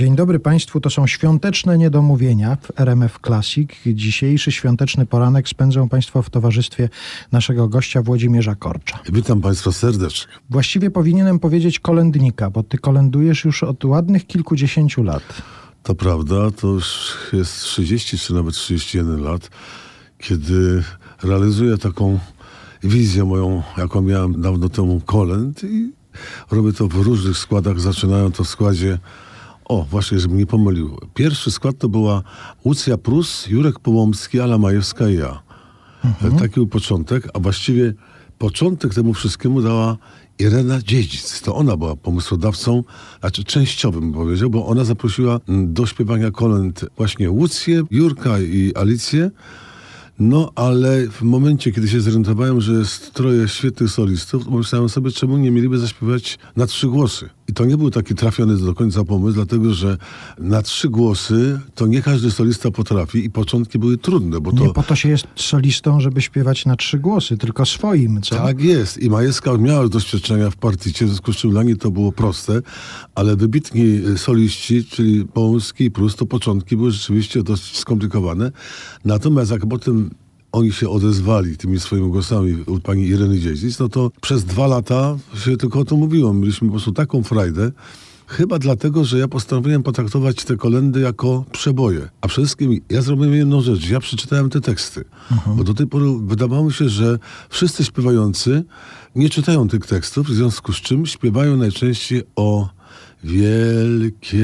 Dzień dobry Państwu, to są świąteczne niedomówienia w RMF Classic. Dzisiejszy świąteczny poranek spędzą Państwo w towarzystwie naszego gościa Włodzimierza Korcza. Witam Państwa serdecznie. Właściwie powinienem powiedzieć kolędnika, bo Ty kolędujesz już od ładnych kilkudziesięciu lat. To prawda, to już jest 30 czy nawet 31 lat, kiedy realizuję taką wizję moją, jaką miałem dawno temu kolęd i robię to w różnych składach. Zaczynają to w składzie o, właśnie, żebym nie pomylił. Pierwszy skład to była Łucja Prus, Jurek Połomski, Ala Majewska i ja. Mhm. Taki był początek, a właściwie początek temu wszystkiemu dała Irena Dziedzic. To ona była pomysłodawcą, znaczy częściowym powiedział, bo ona zaprosiła do śpiewania kolęd właśnie Łucję, Jurka i Alicję. No, ale w momencie, kiedy się zorientowałem, że jest troje świetnych solistów, pomyślałem sobie, czemu nie mieliby zaśpiewać na trzy głosy. I to nie był taki trafiony do końca pomysł, dlatego że na trzy głosy to nie każdy solista potrafi i początki były trudne, bo to... Nie po to się jest solistą, żeby śpiewać na trzy głosy, tylko swoim, co? Tak jest. I Majewska miała doświadczenia w particie, w związku z czym dla niej to było proste, ale wybitni soliści, czyli Połąski i Prus, to początki były rzeczywiście dość skomplikowane. Natomiast jak potem oni się odezwali tymi swoimi głosami u pani Ireny Dziedzic, no to przez dwa lata się tylko o tym mówiło. Mieliśmy po prostu taką frajdę, Chyba dlatego, że ja postanowiłem potraktować te kolendy jako przeboje. A przede wszystkim ja zrobiłem jedną rzecz. Ja przeczytałem te teksty. Uh-huh. Bo do tej pory wydawało mi się, że wszyscy śpiewający nie czytają tych tekstów, w związku z czym śpiewają najczęściej o wielkiej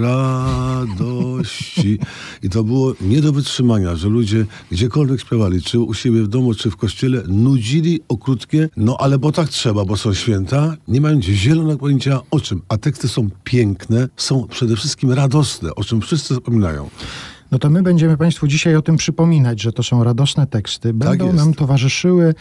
radości. I to było nie do wytrzymania, że ludzie gdziekolwiek śpiewali, czy u siebie w domu, czy w kościele, nudzili okrutkie, no ale bo tak trzeba, bo są święta, nie mając zielonego pojęcia o czym. A teksty są piękne, są przede wszystkim radosne, o czym wszyscy zapominają. No to my będziemy Państwu dzisiaj o tym przypominać, że to są radosne teksty. Tak Będą tak nam towarzyszyły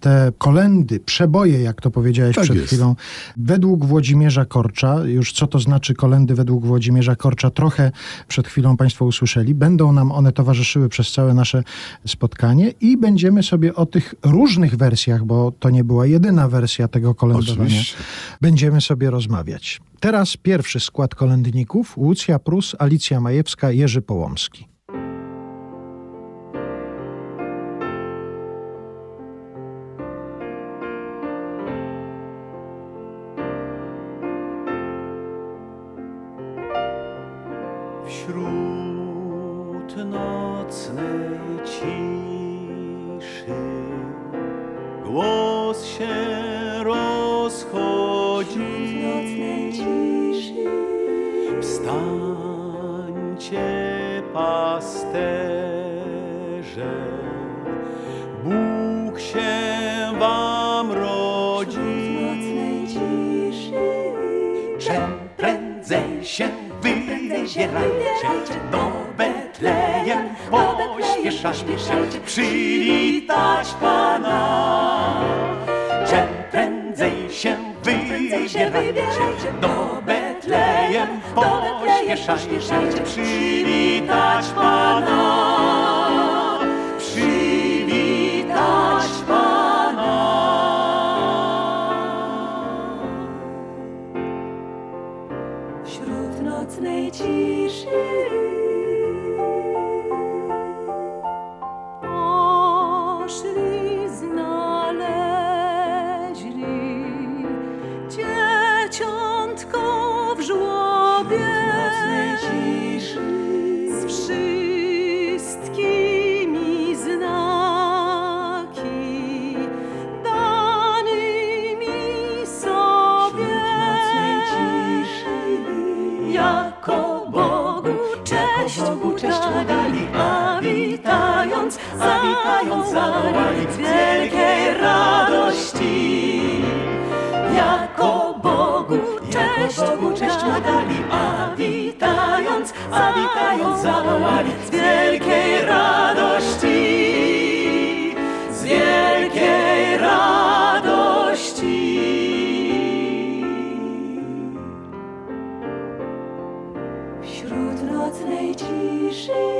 te kolendy, przeboje, jak to powiedziałeś tak przed jest. chwilą, według Włodzimierza Korcza. Już co to znaczy kolendy według Włodzimierza Korcza, trochę przed chwilą Państwo usłyszeli. Będą nam one towarzyszyły przez całe nasze spotkanie i będziemy sobie o tych różnych wersjach, bo to nie była jedyna wersja tego kolędowania, Oczywiście. będziemy sobie rozmawiać. Teraz pierwszy skład kolędników: Łucja Prus, Alicja Majewska, Jerzy Połomski. Pośpieszajcie, przywitać Pana. Czym prędzej się wybierajcie, do Betlejem pośpieszajcie, przywitać Pana. Zawitając zawołali z wielkiej radości. Jako Bogu cześć, Bogu cześć mu dali, a witając, zawitając zawołali z wielkiej radości. Z wielkiej radości. Wśród nocnej ciszy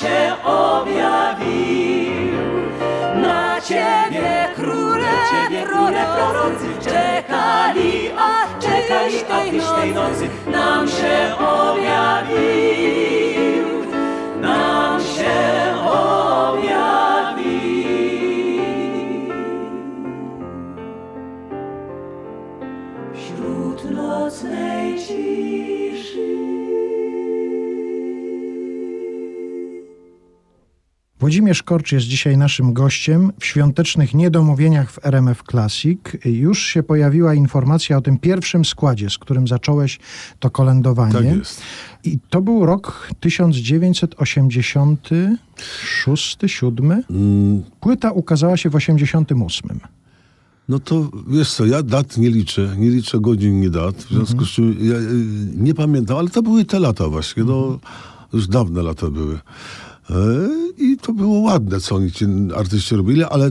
się objawił. Na ciebie króle, ciebie króle prorocy czekali, a czekali, a tyś tej nocy nam się objawił. Nam się objawił. Wśród nocnej ciszy. Włodzimierz Korcz jest dzisiaj naszym gościem. W świątecznych niedomówieniach w RMF Classic już się pojawiła informacja o tym pierwszym składzie, z którym zacząłeś to kolędowanie. Tak jest. I to był rok 1986, 7. Mm, Płyta ukazała się w 88. No to wiesz co, ja dat nie liczę, nie liczę godzin, nie dat, w związku z czym ja y, nie pamiętam, ale to były te lata właśnie, no już dawne lata były. E, I to było ładne, co oni ci artyści robili, ale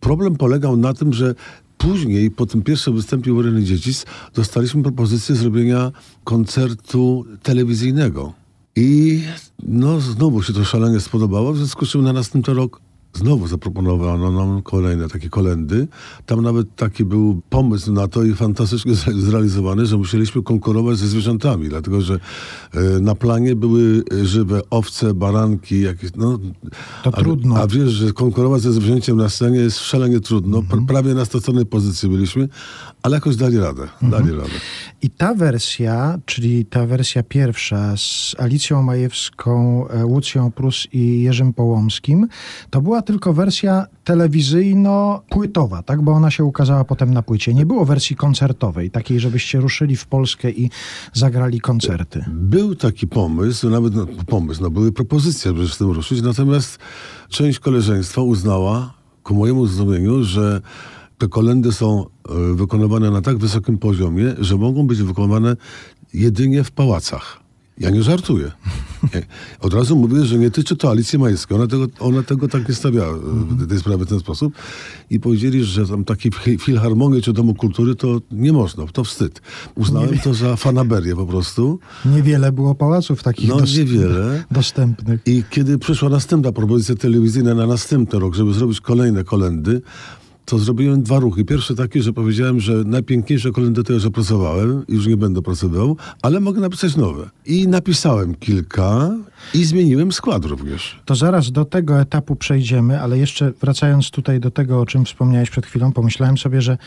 problem polegał na tym, że później, po tym pierwszym występie Ureny Dziedzic, dostaliśmy propozycję zrobienia koncertu telewizyjnego. I no znowu się to szalenie spodobało, w związku z czym na następny rok Znowu zaproponowano nam kolejne takie kolendy. Tam nawet taki był pomysł na to i fantastycznie zrealizowany, że musieliśmy konkurować ze zwierzętami, dlatego że e, na planie były żywe owce, baranki, jakieś, no... To a, trudno. A wiesz, że konkurować ze zwierzęciem na scenie jest szalenie trudno. Mhm. Prawie na straconej pozycji byliśmy, ale jakoś dali radę. Mhm. Dali radę. I ta wersja, czyli ta wersja pierwsza z Alicją Majewską, e, Łucją Prus i Jerzym Połomskim, to była tylko wersja telewizyjno-płytowa, tak? Bo ona się ukazała potem na płycie. Nie było wersji koncertowej, takiej, żebyście ruszyli w Polskę i zagrali koncerty. Był taki pomysł, nawet no, pomysł, no były propozycje, żeby z tym ruszyć, natomiast część koleżeństwa uznała, ku mojemu zdumieniu, że te kolendy są e, wykonywane na tak wysokim poziomie, że mogą być wykonywane jedynie w pałacach. Ja nie żartuję. Od razu mówię, że nie tyczy to Alicji Majewskiej. Ona tego, ona tego tak nie stawiała, e, tej sprawy w ten sposób. I powiedzieli, że tam takie fi- filharmonie czy Domu Kultury to nie można, to wstyd. Uznałem to za fanaberię po prostu. Niewiele było pałaców takich No, niewiele. dostępnych. I kiedy przyszła następna propozycja telewizyjna na następny rok, żeby zrobić kolejne kolendy, to zrobiłem dwa ruchy. Pierwszy taki, że powiedziałem, że najpiękniejsze kolendy to już opracowałem już nie będę pracował, ale mogę napisać nowe. I napisałem kilka i zmieniłem skład również. To zaraz do tego etapu przejdziemy, ale jeszcze wracając tutaj do tego, o czym wspomniałeś przed chwilą, pomyślałem sobie, że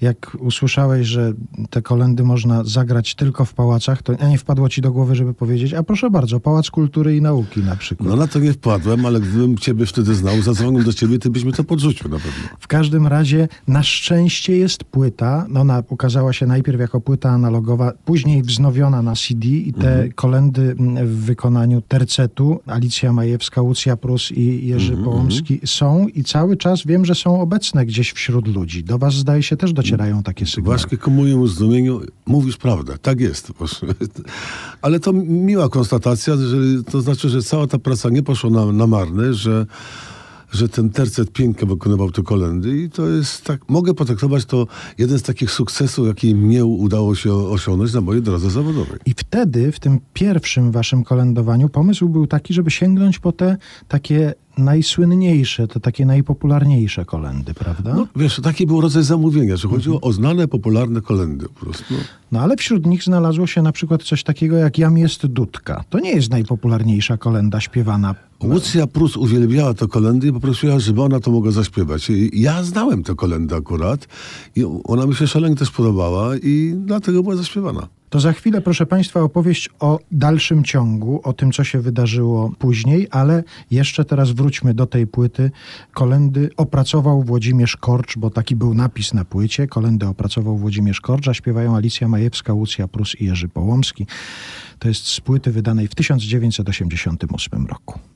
jak usłyszałeś, że te kolendy można zagrać tylko w pałacach, to nie wpadło ci do głowy, żeby powiedzieć, a proszę bardzo, Pałac Kultury i Nauki na przykład. No na to nie wpadłem, ale gdybym ciebie wtedy znał, zadzwonił do ciebie, ty byś mi to podrzucił na pewno. W każdym razie na szczęście jest płyta. No, Ona ukazała się najpierw jako płyta analogowa, później wznowiona na CD i te kolendy mm, w wykonaniu tercetu, Alicja Majewska, Łucja Prus i Jerzy Połomski są i cały czas wiem, że są obecne gdzieś wśród ludzi. Do was zdaje się też docierają takie sygnały. Właśnie ku mojemu zdumieniu mówisz prawdę. Tak jest. Ale to miła konstatacja, że to znaczy, że cała ta praca nie poszła na, na marne, że, że ten tercet pięknie wykonywał te kolendy i to jest tak, mogę potraktować to jeden z takich sukcesów, jaki mnie udało się osiągnąć na mojej drodze zawodowej. I wtedy, w tym pierwszym waszym kolędowaniu, pomysł był taki, żeby sięgnąć po te takie najsłynniejsze, te takie najpopularniejsze kolendy, prawda? No, wiesz, taki był rodzaj zamówienia, że chodziło o znane, popularne kolendy po prostu. No ale wśród nich znalazło się na przykład coś takiego jak Jam jest Dudka. To nie jest najpopularniejsza kolenda śpiewana. Łucja Prus uwielbiała te kolendy i poprosiła, żeby ona to mogła zaśpiewać. I ja znałem te kolendy akurat i ona mi się szalenie też podobała i dlatego była zaśpiewana. To za chwilę, proszę Państwa, opowieść o dalszym ciągu, o tym, co się wydarzyło później, ale jeszcze teraz wróćmy do tej płyty. Kolendy opracował Włodzimierz Korcz, bo taki był napis na płycie. Kolendy opracował Włodzimierz Korcz, a śpiewają Alicja Majewska, Łucja Prus i Jerzy Połomski. To jest z płyty wydanej w 1988 roku.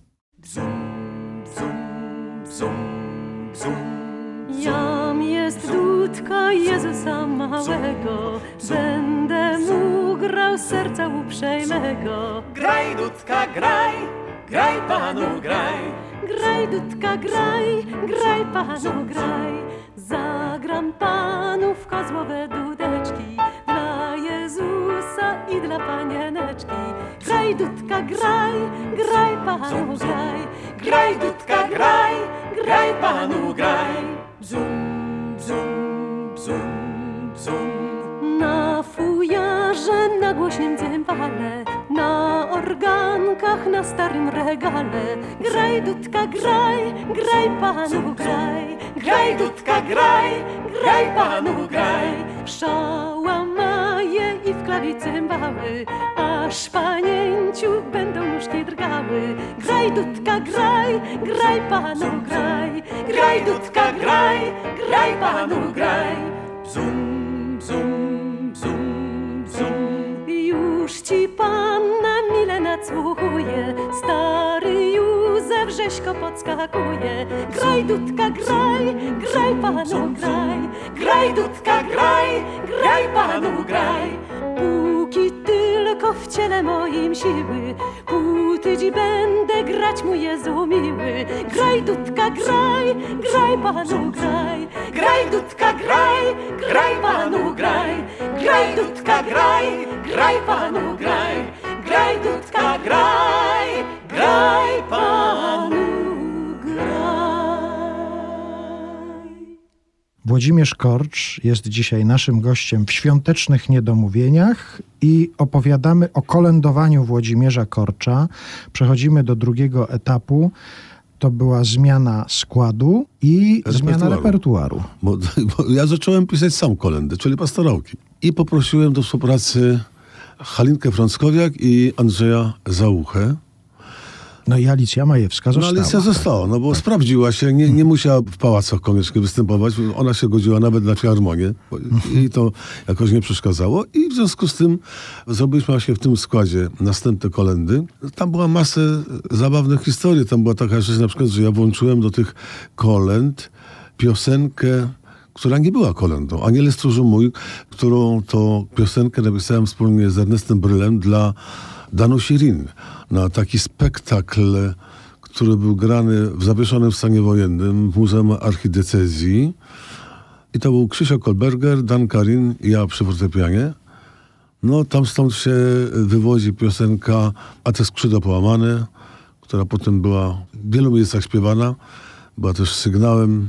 Jam jest dudka Jezusa małego, będę mu grał serca uprzejmego. Graj, dudka, graj, graj panu, graj. Graj dudka, graj, graj panu, graj. Zagram panu w kozłowe dudeczki, Jezusa i dla panieneczki. Graj, dudka, graj, graj panu, graj. Graj, dudka, graj, graj panu, graj. Bzum, bzum, bzum, bzum. Na fujarze, na głośnym cymbale, na organkach, na starym regale. Graj, dudka, graj, graj panu, graj. Graj, dudka, graj, graj panu, graj. Szałamaje i w klawi cymbały, aż panięciu będą nóżki drgały. Graj, dudka, graj, graj panu, graj. Graj, dudka, graj, graj panu, graj. Bzum, bzum. Już ci panna mile nadsłuchuje, stary Józef rzeźko podskakuje. Graj, dudka, graj, graj panu, graj. Graj, dudka, graj, graj panu, graj. Póki tylko w ciele moim siły, póty ci będę grać mu Jezu miły. Graj, dudka, graj, graj panu, graj. Graj, dudka, graj, graj panu, graj. Graj, dudka, graj, graj panu, graj. Graj, dudka, graj, graj panu, Włodzimierz Korcz jest dzisiaj naszym gościem w świątecznych niedomówieniach i opowiadamy o kolędowaniu Włodzimierza Korcza. Przechodzimy do drugiego etapu. To była zmiana składu i Repertuaru. zmiana repertuaru. Bo, bo ja zacząłem pisać sam kolendy, czyli pastorałki. I poprosiłem do współpracy Halinkę Frąckowiak i Andrzeja Załuchę. No i Alicja Majewska No została. Alicja została, no bo sprawdziła się, nie, nie musiała w pałacach koniecznie występować. Ona się godziła nawet na filharmonię bo i to jakoś nie przeszkadzało. I w związku z tym zrobiliśmy właśnie w tym składzie następne kolendy. Tam była masę zabawnych historii. Tam była taka rzecz na przykład, że ja włączyłem do tych kolęd piosenkę która nie była kolendą. Aniele Stróżu Mój, którą to piosenkę napisałem wspólnie z Ernestem Brylem dla Danusi Rin na taki spektakl, który był grany w zawieszonym stanie wojennym w Muzeum Archidiecezji. I to był Krzysiek Kolberger, Dan Karin i ja przy fortepianie. No tam stąd się wywodzi piosenka A te skrzydła połamane, która potem była w wielu miejscach śpiewana. Była też sygnałem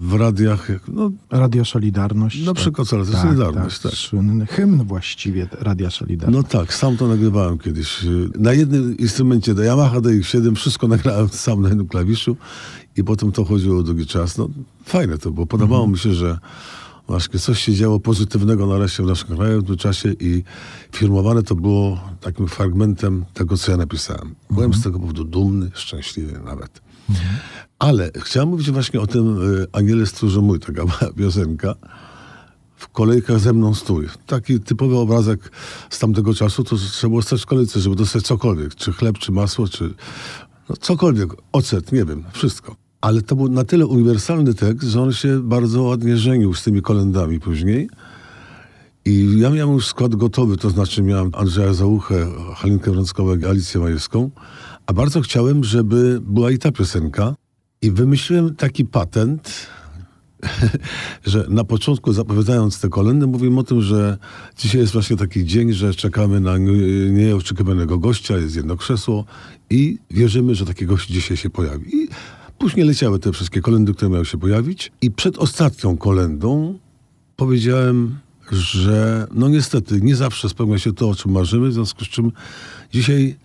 w radiach, jak- no Radio Solidarność. Na przykład Radio Solidarność, tak. Słynny hymn właściwie Radia Solidarność. No tak, sam to nagrywałem kiedyś. Na jednym instrumencie do Yamaha DX7 wszystko nagrałem sam na jednym klawiszu i potem to chodziło długi czas. No fajne to było. Podobało mi się, że właśnie coś się działo pozytywnego nareszcie w naszym kraju w tym czasie i filmowane to było takim fragmentem tego, co ja napisałem. Byłem z tego powodu dumny, szczęśliwy nawet. Ale chciałem mówić właśnie o tym y, Aniele Stróżu Mój, taka piosenka w kolejkach ze mną stój. Taki typowy obrazek z tamtego czasu, to trzeba było stać w kolejce, żeby dostać cokolwiek, czy chleb, czy masło, czy no, cokolwiek, ocet, nie wiem, wszystko. Ale to był na tyle uniwersalny tekst, że on się bardzo ładnie żenił z tymi kolendami później. I ja miałem już skład gotowy, to znaczy miałem Andrzeja Załuchę, Halinkę Wrąckową Alicję Majewską, a bardzo chciałem, żeby była i ta piosenka. I wymyśliłem taki patent, że na początku zapowiadając te kolendy mówimy o tym, że dzisiaj jest właśnie taki dzień, że czekamy na nie- nieoczekiwanego gościa, jest jedno krzesło i wierzymy, że taki gość dzisiaj się pojawi. I później leciały te wszystkie kolendy, które miały się pojawić i przed ostatnią kolendą powiedziałem, że no niestety nie zawsze spełnia się to, o czym marzymy, w związku z czym dzisiaj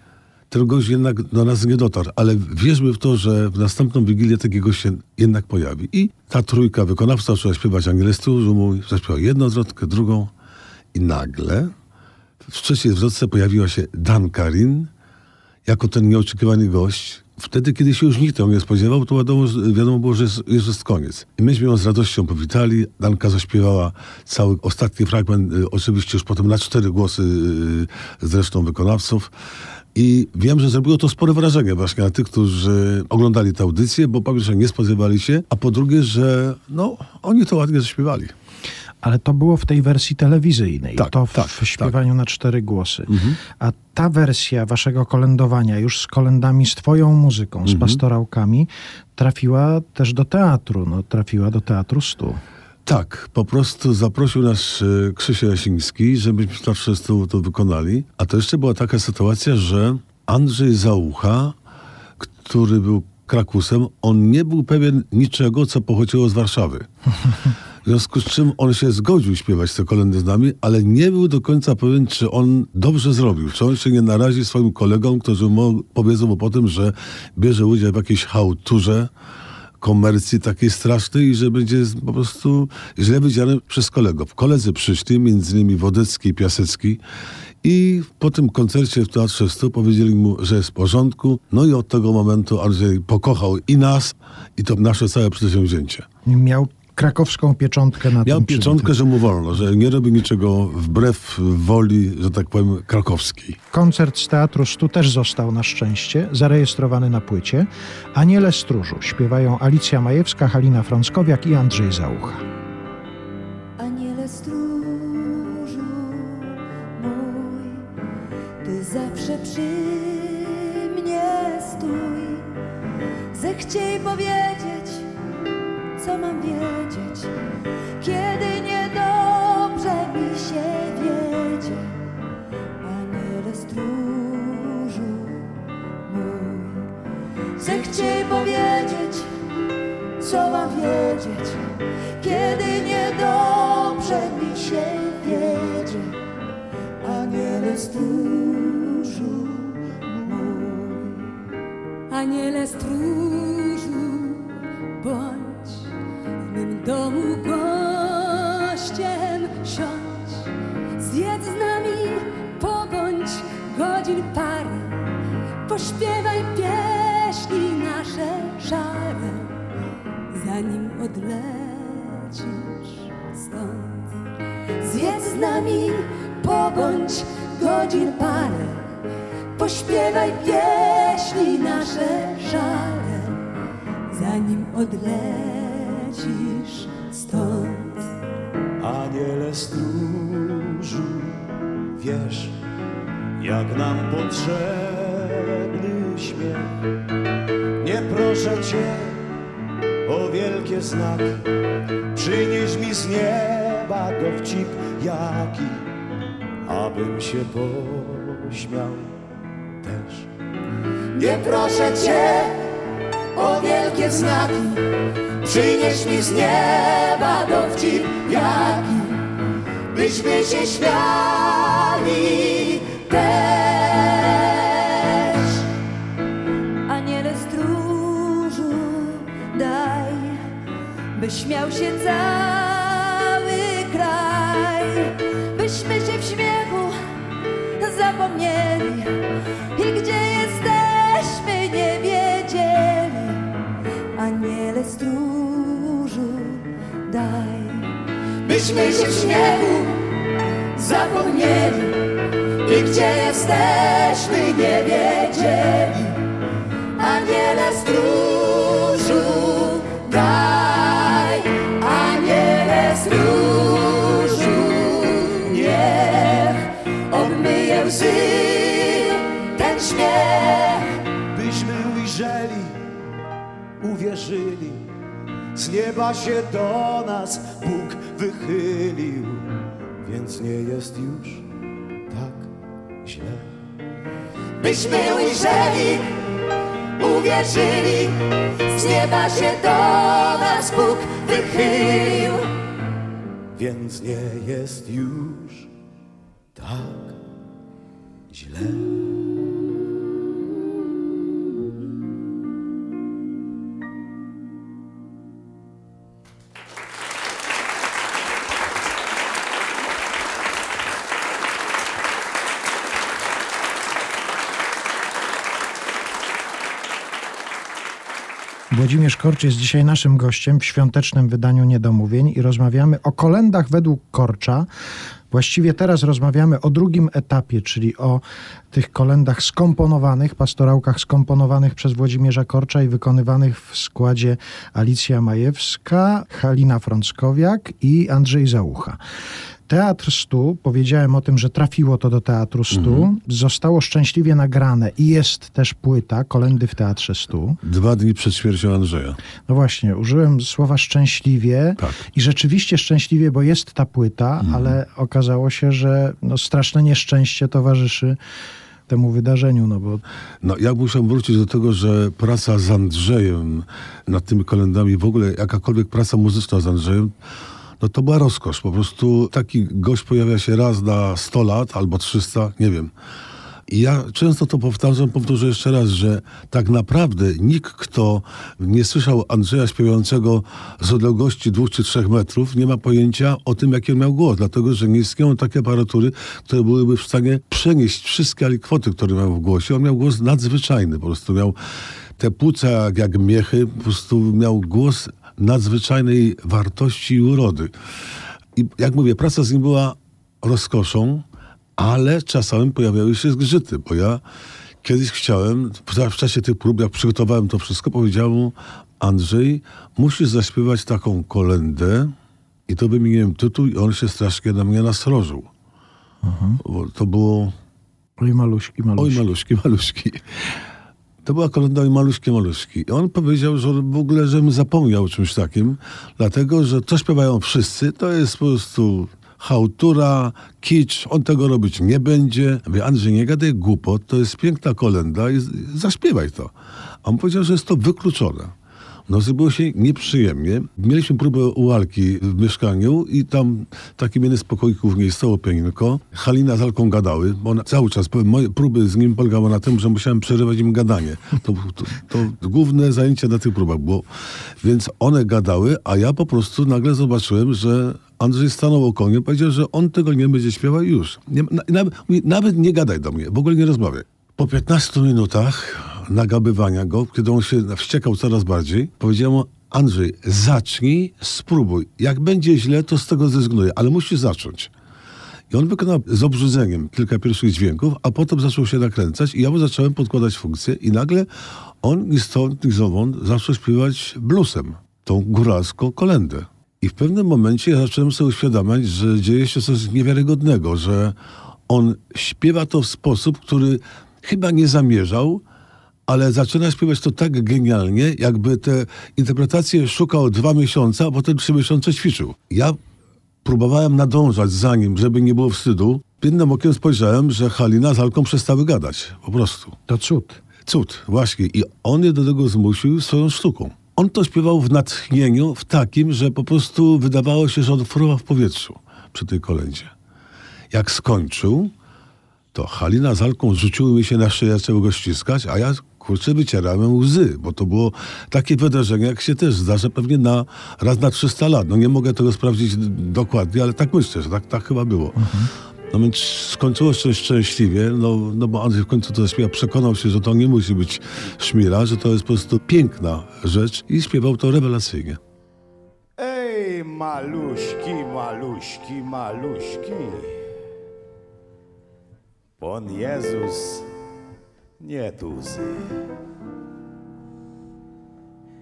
ten gość jednak do nas nie dotarł, ale wierzmy w to, że w następną Wigilię taki gość się jednak pojawi. I ta trójka wykonawców zaczęła śpiewać Stróżu mój, zaśpiewała jedną zwrotkę, drugą i nagle w trzeciej zwrotce pojawiła się Dan Karin jako ten nieoczekiwany gość. Wtedy, kiedy się już nikt tego nie spodziewał, to wiadomo, wiadomo było, że jest, już jest koniec. I myśmy ją z radością powitali. Danka zaśpiewała cały ostatni fragment, y, oczywiście już potem na cztery głosy y, z resztą wykonawców. I wiem, że zrobiło to spore wrażenie właśnie na tych, którzy oglądali tę audycję, bo po pierwsze nie spodziewali się, a po drugie, że no, oni to ładnie zaśpiewali. Ale to było w tej wersji telewizyjnej. Tak, to w tak, śpiewaniu na cztery głosy. A ta wersja waszego kolędowania, już z kolendami, z twoją muzyką, Mhm. z pastorałkami, trafiła też do teatru. No, trafiła do Teatru Stu. Tak, po prostu zaprosił nas e, Krzysiek Jasiński, żebyśmy to wszystko to wykonali. A to jeszcze była taka sytuacja, że Andrzej Załucha, który był Krakusem, on nie był pewien niczego, co pochodziło z Warszawy. W związku z czym on się zgodził śpiewać te kolendy z nami, ale nie był do końca pewien, czy on dobrze zrobił. Czy on się nie narazi swoim kolegom, którzy mu powiedzą mu po tym, że bierze udział w jakiejś hałturze, komercji takiej strasznej że będzie po prostu źle widziany przez kolegów. Koledzy przyszli, między innymi Wodecki i Piasecki i po tym koncercie w Teatrze Stu powiedzieli mu, że jest w porządku. No i od tego momentu Andrzej pokochał i nas, i to nasze całe przedsięwzięcie. Miał krakowską pieczątkę na Miał pieczątkę, że mu wolno, że nie robi niczego wbrew woli, że tak powiem, krakowskiej. Koncert z Teatru Stu też został na szczęście zarejestrowany na płycie. Aniele Stróżu śpiewają Alicja Majewska, Halina Frąckowiak i Andrzej Załucha. Aniele Stróżu mój, Ty zawsze przy mnie stój, zechciej powiedzieć, co mam wiedzieć, kiedy niedobrze mi się wiedzie. Aniele stróżu mój, zechciej powiedzieć, co mam wiedzieć, kiedy niedobrze mi się wiedzie. Aniele stróżu mój. Aniele stróżu, bądź mym domu gościem siądź, zjedz z nami, pobądź godzin parę, pośpiewaj pieśni nasze szare, zanim odlecisz stąd. Zjedz z nami, pobądź godzin parę, pośpiewaj pieśni nasze szare, zanim odlecisz stąd. Aniele stróżu, wiesz, jak nam potrzebny śmiech. Nie proszę Cię o wielkie znaki, przynieś mi z nieba dowcip jaki, abym się pośmiał też. Nie proszę Cię o wielkie znaki, przynieś mi z nieba dowcip jaki, byśmy się śmiali też. Aniele stróżu, daj, by śmiał się cały kraj, byśmy się w śmiechu zapomnieli i gdzie jesteśmy nie wiedzieli. Byśmy się w śmiechu zapomnieli i gdzie jesteśmy nie wiedzieli. Aniele stróżu, daj, aniele stróżu, niech obmyje łzy ten śmiech. byśmy ujrzeli, uwierzyli, z nieba się do nas Bóg wychylił, więc nie jest już tak źle. byśmy ujrzeli, uwierzyli, z nieba się do nas Bóg wychylił. Więc nie jest już tak źle. Włodzimierz Korcz jest dzisiaj naszym gościem w świątecznym wydaniu Niedomówień i rozmawiamy o kolendach według Korcza. Właściwie teraz rozmawiamy o drugim etapie, czyli o tych kolendach skomponowanych, pastorałkach skomponowanych przez Włodzimierza Korcza i wykonywanych w składzie Alicja Majewska, Halina Frąckowiak i Andrzej Załucha. Teatr Stu, powiedziałem o tym, że trafiło to do Teatru Stu, mhm. zostało szczęśliwie nagrane i jest też płyta Kolendy w Teatrze Stu. Dwa dni przed śmiercią Andrzeja. No właśnie, użyłem słowa szczęśliwie tak. i rzeczywiście szczęśliwie, bo jest ta płyta, mhm. ale okazało się, że no, straszne nieszczęście towarzyszy temu wydarzeniu. No, bo... no ja muszę wrócić do tego, że praca z Andrzejem nad tymi kolendami, w ogóle jakakolwiek praca muzyczna z Andrzejem, no to była rozkosz. Po prostu taki gość pojawia się raz na 100 lat albo 300, nie wiem. I ja często to powtarzam, powtórzę jeszcze raz, że tak naprawdę nikt, kto nie słyszał Andrzeja śpiewającego z odległości dwóch czy trzech metrów, nie ma pojęcia o tym, jaki miał głos, dlatego że nie istnieją takie aparatury, które byłyby w stanie przenieść wszystkie alikwoty, które miał w głosie. On miał głos nadzwyczajny, po prostu miał te płuca jak, jak miechy, po prostu miał głos nadzwyczajnej wartości i urody. I jak mówię, praca z nim była rozkoszą, ale czasami pojawiały się zgrzyty, bo ja kiedyś chciałem, w czasie tych prób, jak przygotowałem to wszystko, powiedziałem mu, Andrzej, musisz zaśpiewać taką kolendę i to wymieniłem tytuł i on się strasznie na mnie nasrożył. Mhm. To było... Oj maluśki, maluśki. Oj maluśki, maluśki. To była kolenda Oj maluśki, maluśki. I on powiedział, że w ogóle, żebym zapomniał o czymś takim, dlatego, że to śpiewają wszyscy, to jest po prostu hałtura, kicz, on tego robić nie będzie. Mówię, Andrzej, nie gadaj głupot, to jest piękna kolenda i zaśpiewaj to. A on powiedział, że jest to wykluczone. No zrobiło się nieprzyjemnie. Mieliśmy próbę u Alki w mieszkaniu i tam takim jednym z pokoików nie stało pianinko. Halina z Alką gadały. Ona cały czas, moje próby z nim polegały na tym, że musiałem przerywać im gadanie. To, to, to główne zajęcie na tych próbach było. Więc one gadały, a ja po prostu nagle zobaczyłem, że Andrzej stanął o powiedział, że on tego nie będzie śpiewał już. Nie, nawet, nawet nie gadaj do mnie, w ogóle nie rozmawiaj. Po 15 minutach nagabywania go, kiedy on się wściekał coraz bardziej, powiedziałem mu, Andrzej, zacznij, spróbuj. Jak będzie źle, to z tego zrezygnuję, ale musisz zacząć. I on wykonał z obrzydzeniem kilka pierwszych dźwięków, a potem zaczął się nakręcać i ja mu zacząłem podkładać funkcje i nagle on ni stąd, ni zowąd zaczął śpiewać bluesem, tą góralską kolendę. I w pewnym momencie ja zacząłem sobie uświadamiać, że dzieje się coś niewiarygodnego, że on śpiewa to w sposób, który chyba nie zamierzał, ale zaczyna śpiewać to tak genialnie, jakby te interpretacje szukał dwa miesiące, a potem trzy miesiące ćwiczył. Ja próbowałem nadążać za nim, żeby nie było wstydu. Jednym okiem spojrzałem, że Halina z Alką przestały gadać. Po prostu. To cud. Cud, właśnie. I on je do tego zmusił swoją sztuką. On to śpiewał w natchnieniu, w takim, że po prostu wydawało się, że on fruwa w powietrzu przy tej kolędzie. Jak skończył, to Halina z Alką rzuciły mi się na szyję, zaczęły go ściskać, a ja kurczę wycierałem łzy, bo to było takie wydarzenie, jak się też zdarza pewnie na raz na 300 lat. No nie mogę tego sprawdzić dokładnie, ale tak myślę, że tak, tak chyba było. Mhm. No więc skończyło się szczęśliwie, no, no bo Andrzej w końcu to zaśpiewał, przekonał się, że to nie musi być szmira, że to jest po prostu piękna rzecz i śpiewał to rewelacyjnie. Ej, maluśki, maluśki, maluśki. Pan Jezus nie tuzy.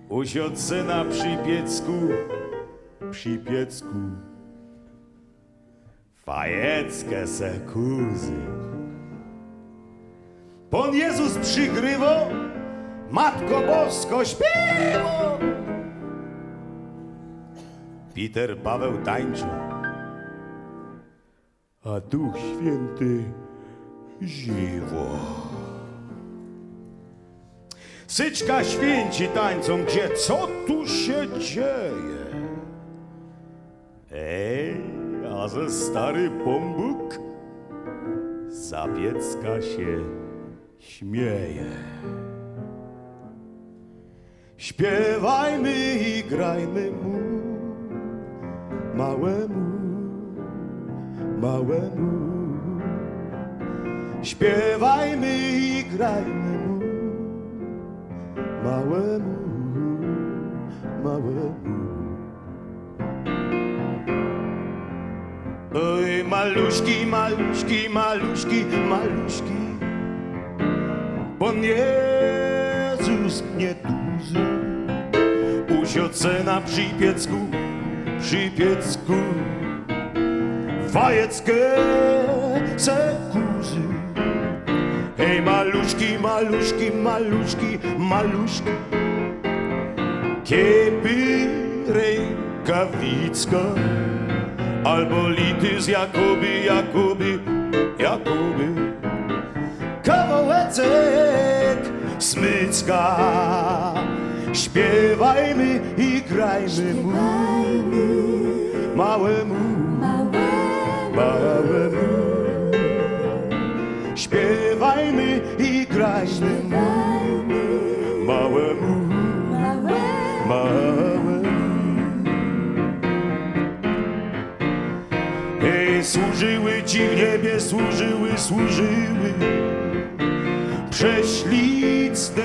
Usiądź syna przy piecku, przy piecku. Fajeckie se kuzy. Pan Jezus przygrywo, Matko Bosko śpiewo. Peter Paweł tańczył, a Duch Święty Ziwo. Syczka święci tańcą, gdzie co tu się dzieje? Ej, a ze stary bombuk zapiecka się śmieje. Śpiewajmy i grajmy mu, małemu, małemu. Śpiewajmy i grajmy małemu, małemu. Oj, maluśki, maluśki, maluśki, maluśki, Pan Jezus nie duży, usiądź na przypiecku, przypiecku, fajeckie se Hej, maluszki, maluszki, maluszki, maluszki, kiepy rękawicka, albo lity z Jakoby, Jakoby, Jakoby. Kawałeczek smycka, śpiewajmy i grajmy mu, małemu. Mu, małemu, małemu. Ej, służyły ci w niebie, służyły, służyły prześlicne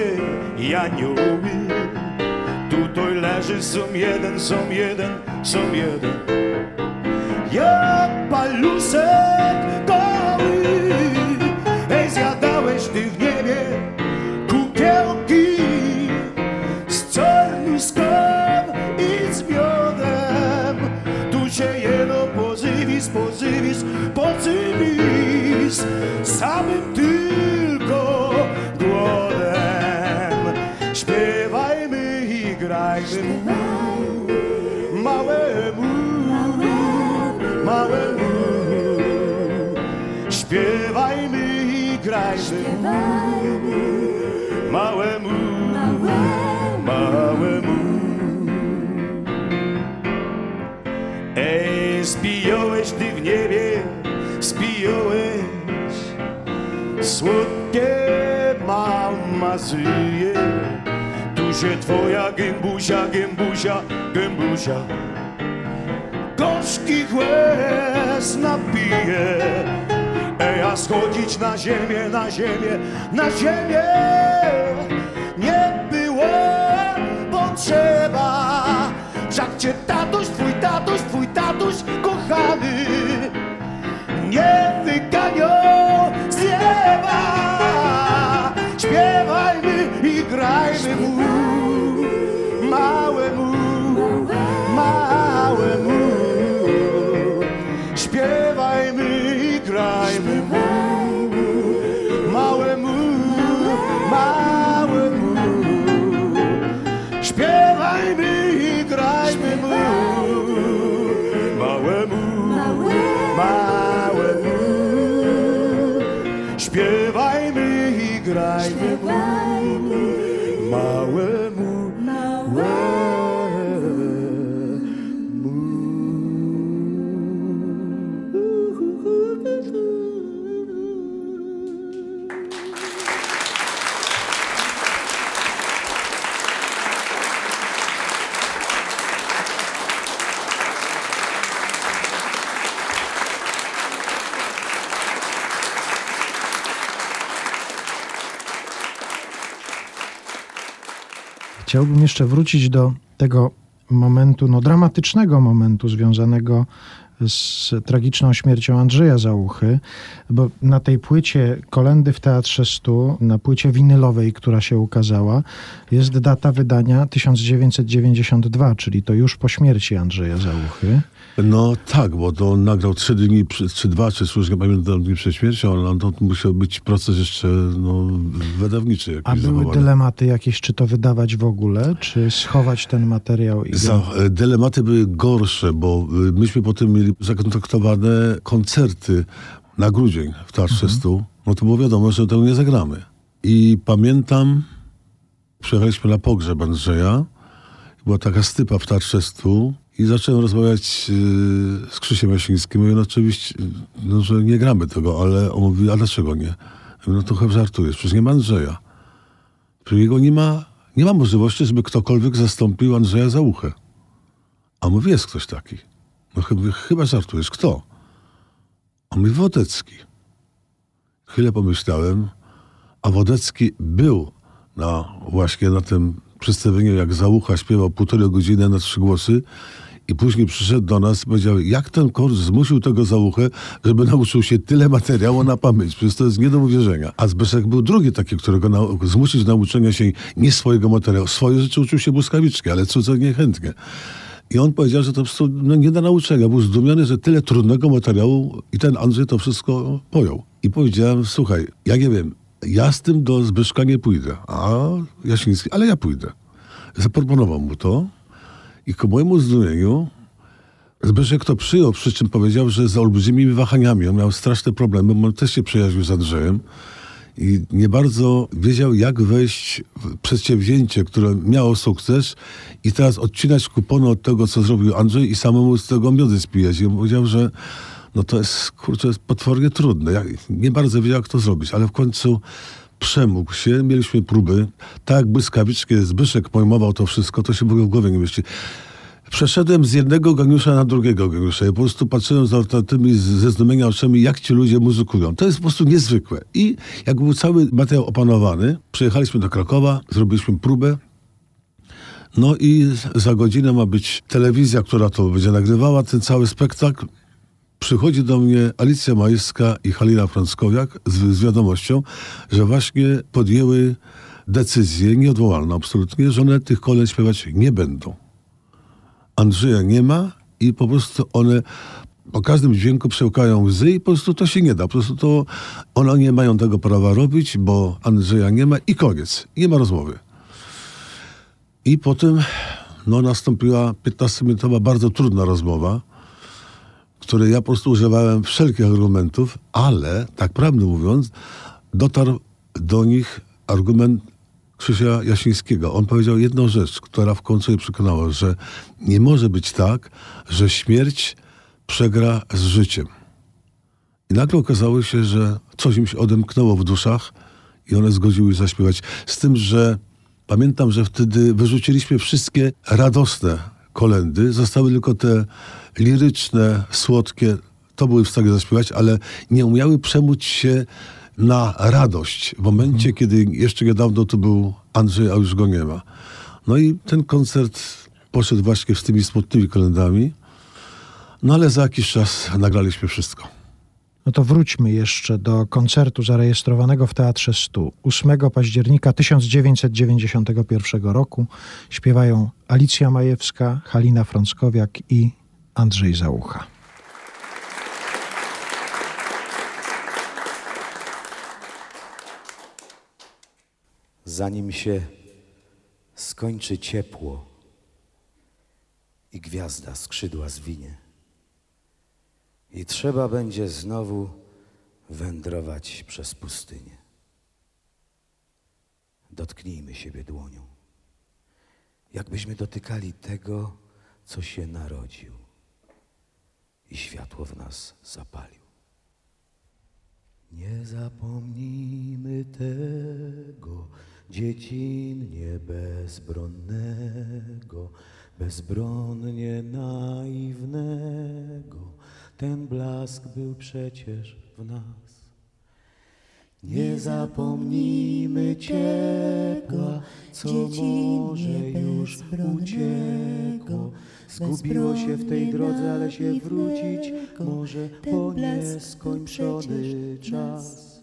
janioły. Tutaj leży, są jeden, są jeden, są jeden. Ja mu, małemu, małemu. Ej, spijąłeś ty w niebie, spijąłeś słodkie mamazyje. Tu się twoja gębusia, gębusia, gębusia gorzkich łez napije. Ej, a schodzić na ziemię, na ziemię, na ziemię nie było potrzeba. Wszak cię tatuś, twój tatuś, twój Chciałbym jeszcze wrócić do tego momentu, no dramatycznego momentu związanego z tragiczną śmiercią Andrzeja Załuchy, bo na tej płycie Kolendy w Teatrze Stu, na płycie winylowej, która się ukazała, jest data wydania 1992, czyli to już po śmierci Andrzeja Załuchy. No tak, bo to on nagrał trzy dni, czy dwa, czy słusznie nie pamiętam dni przed śmiercią, ale to musiał być proces jeszcze no, jakiś A były zachowany. dylematy jakieś, czy to wydawać w ogóle, czy schować ten materiał i. Za, e, dylematy były gorsze, bo y, myśmy potem mieli zakontraktowane koncerty na grudzień w Teatrze Stu. No to było wiadomo, że tego nie zagramy. I pamiętam, przyjechaliśmy na pogrzeb Andrzeja. Była taka stypa w Teatrze Stu i zacząłem rozmawiać y, z Krzysiem Jasińskim. Mówię, no oczywiście, y, no, że nie gramy tego, ale on mówi, a dlaczego nie? Mówię, no to chyba żartujesz, przecież nie ma Andrzeja. Przecież jego nie ma, nie ma możliwości, żeby ktokolwiek zastąpił Andrzeja Załuchę. A mówi, jest ktoś taki. No chyba, chyba żartujesz. Kto? A mówi, Wodecki. Chwilę pomyślałem, a Wodecki był na, właśnie na tym przedstawieniu, jak Załucha śpiewał półtorej godziny na trzy głosy i później przyszedł do nas i powiedział, jak ten kor zmusił tego Załuchę, żeby nauczył się tyle materiału na pamięć. Przecież to jest nie do uwierzenia. A Zbyszek był drugi taki, którego nau- zmusić do nauczenia się nie swojego materiału. Swoje rzeczy uczył się błyskawicznie, ale cudze niechętnie. I on powiedział, że to po prostu no, nie da nauczenia. Był zdumiony, że tyle trudnego materiału i ten Andrzej to wszystko pojął. I powiedziałem, słuchaj, ja nie wiem, ja z tym do Zbyszka nie pójdę, a Jasiński, ale ja pójdę. Zaproponował mu to i ku mojemu zdumieniu Zbyszek to przyjął, przy czym powiedział, że z olbrzymimi wahaniami. On miał straszne problemy, bo on też się przyjaźnił z Andrzejem i nie bardzo wiedział, jak wejść w przedsięwzięcie, które miało sukces i teraz odcinać kupony od tego, co zrobił Andrzej i samemu z tego miody spijać. I on powiedział, że no to jest, kurczę, jest potwornie trudne. Ja nie bardzo wiedział, jak to zrobić, ale w końcu przemógł się, mieliśmy próby, tak jak błyskawicznie Zbyszek pojmował to wszystko, to się w ogóle w głowie nie mieści. Przeszedłem z jednego geniusza na drugiego geniusza i po prostu patrzyłem z tymi ze zdumienia oczami, jak ci ludzie muzykują. To jest po prostu niezwykłe. I jak był cały materiał opanowany, przyjechaliśmy do Krakowa, zrobiliśmy próbę, no i za godzinę ma być telewizja, która to będzie nagrywała, ten cały spektakl. Przychodzi do mnie Alicja Majska i Halina Frąckowiak z, z wiadomością, że właśnie podjęły decyzję nieodwołalną absolutnie, że one tych kolęd śpiewać nie będą. Andrzeja nie ma i po prostu one po każdym dźwięku przełkają łzy i po prostu to się nie da. Po prostu to one nie mają tego prawa robić, bo Andrzeja nie ma i koniec. Nie ma rozmowy. I potem no, nastąpiła 15-minutowa bardzo trudna rozmowa, w której ja po prostu używałem wszelkich argumentów, ale tak prawdę mówiąc, dotarł do nich argument Krzysia Jasińskiego. On powiedział jedną rzecz, która w końcu je przekonała, że nie może być tak, że śmierć przegra z życiem. I nagle okazało się, że coś im się odemknęło w duszach i one zgodziły się zaśpiewać. Z tym, że pamiętam, że wtedy wyrzuciliśmy wszystkie radosne kolendy, zostały tylko te liryczne, słodkie, to były w stanie zaśpiewać, ale nie umiały przemóc się na radość w momencie, kiedy jeszcze niedawno tu był Andrzej, a już go nie ma. No i ten koncert poszedł właśnie z tymi smutnymi kalendami, no ale za jakiś czas nagraliśmy wszystko. No to wróćmy jeszcze do koncertu zarejestrowanego w Teatrze Stu. 8 października 1991 roku śpiewają Alicja Majewska, Halina Frąckowiak i Andrzej Załucha. Zanim się skończy ciepło i gwiazda skrzydła zwinie. I trzeba będzie znowu wędrować przez pustynię. Dotknijmy siebie dłonią, jakbyśmy dotykali tego, co się narodził i światło w nas zapalił. Nie zapomnijmy tego, dziecinnie bezbronnego, bezbronnie naiwnego. Ten blask był przecież w nas. Nie zapomnijmy ciepła, co może już uciekło. Zgubiło się w tej drodze, ale się wrócić może po nieskończony czas.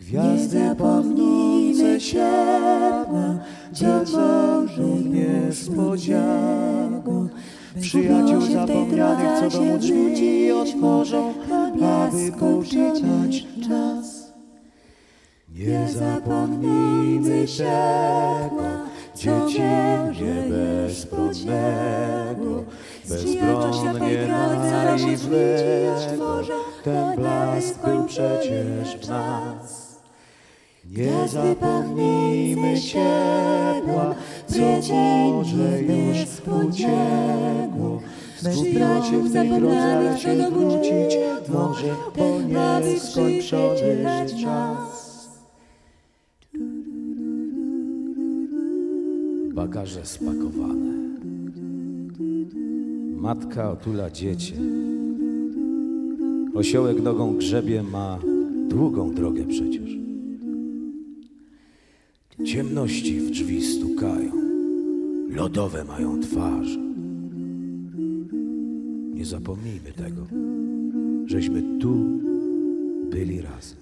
Gwiazdy pachnące światła, dziewczą niespodzianką. Przyjaciół zapomnianych, co domu drzwi otworzą, aby poczytać czas. Nie zapomnijmy światła, dziecinnie bezpłodnego, bezbronnie naiwnego, ten blask był przecież w nas. Nie zapomnijmy ciepła, co może już uciekło. Się w tej ale się wrócić może po nieskończony czas. Bagaże spakowane. Matka otula dziecię. Osiołek nogą grzebie ma długą drogę przecież. Ciemności w drzwi stukają, lodowe mają twarze. Nie zapomnijmy tego, żeśmy tu byli razem.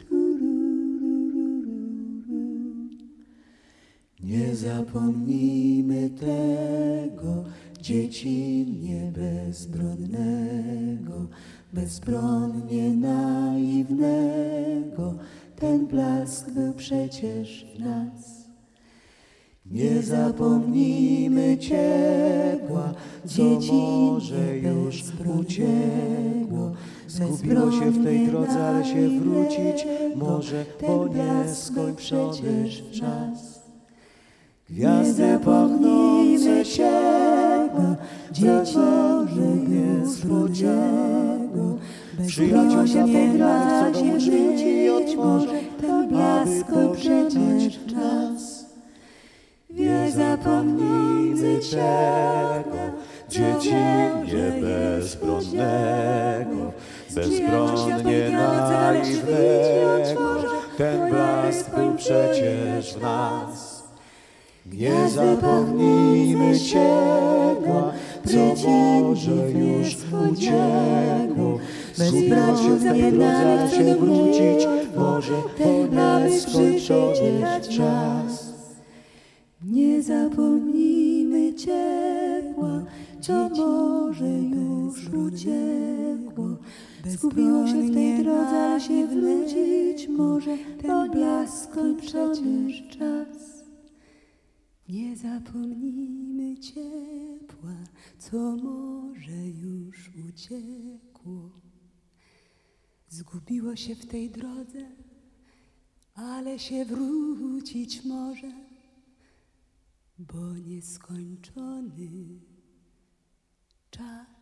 Nie zapomnijmy tego, dziecinnie bezbronnego, bezbronnie naiwnego, ten blask był przecież w nas. Nie zapomnijmy ciepła, co może już uciekło. Zgubiło się w tej drodze, ale się wrócić może, bo nieskończony czas. Gwiazdy pachnące ciepła, dzieci niespodziego. Przyjaciół zapomnianych, co dołączyć i otworzy, ten blask przecież czas. Nie zapomnijmy czego, dziecinnie bezbronnego, bezbronnie naiwnego, ten blask był przecież w nas. Nie zapomnijmy ciepła, co może już uciekło. Zgubiło się w tej drodze, się wrócić. może, bo nieskończony czas. Nie zapomnijmy ciepła, co może już uciekło. Zgubiło się w tej drodze, ale się wrócić może, ten blask przecież czas. Nie zapomnijmy ciepła, co może już uciekło. Zgubiło się w tej drodze, ale się wrócić może, bo nieskończony czas.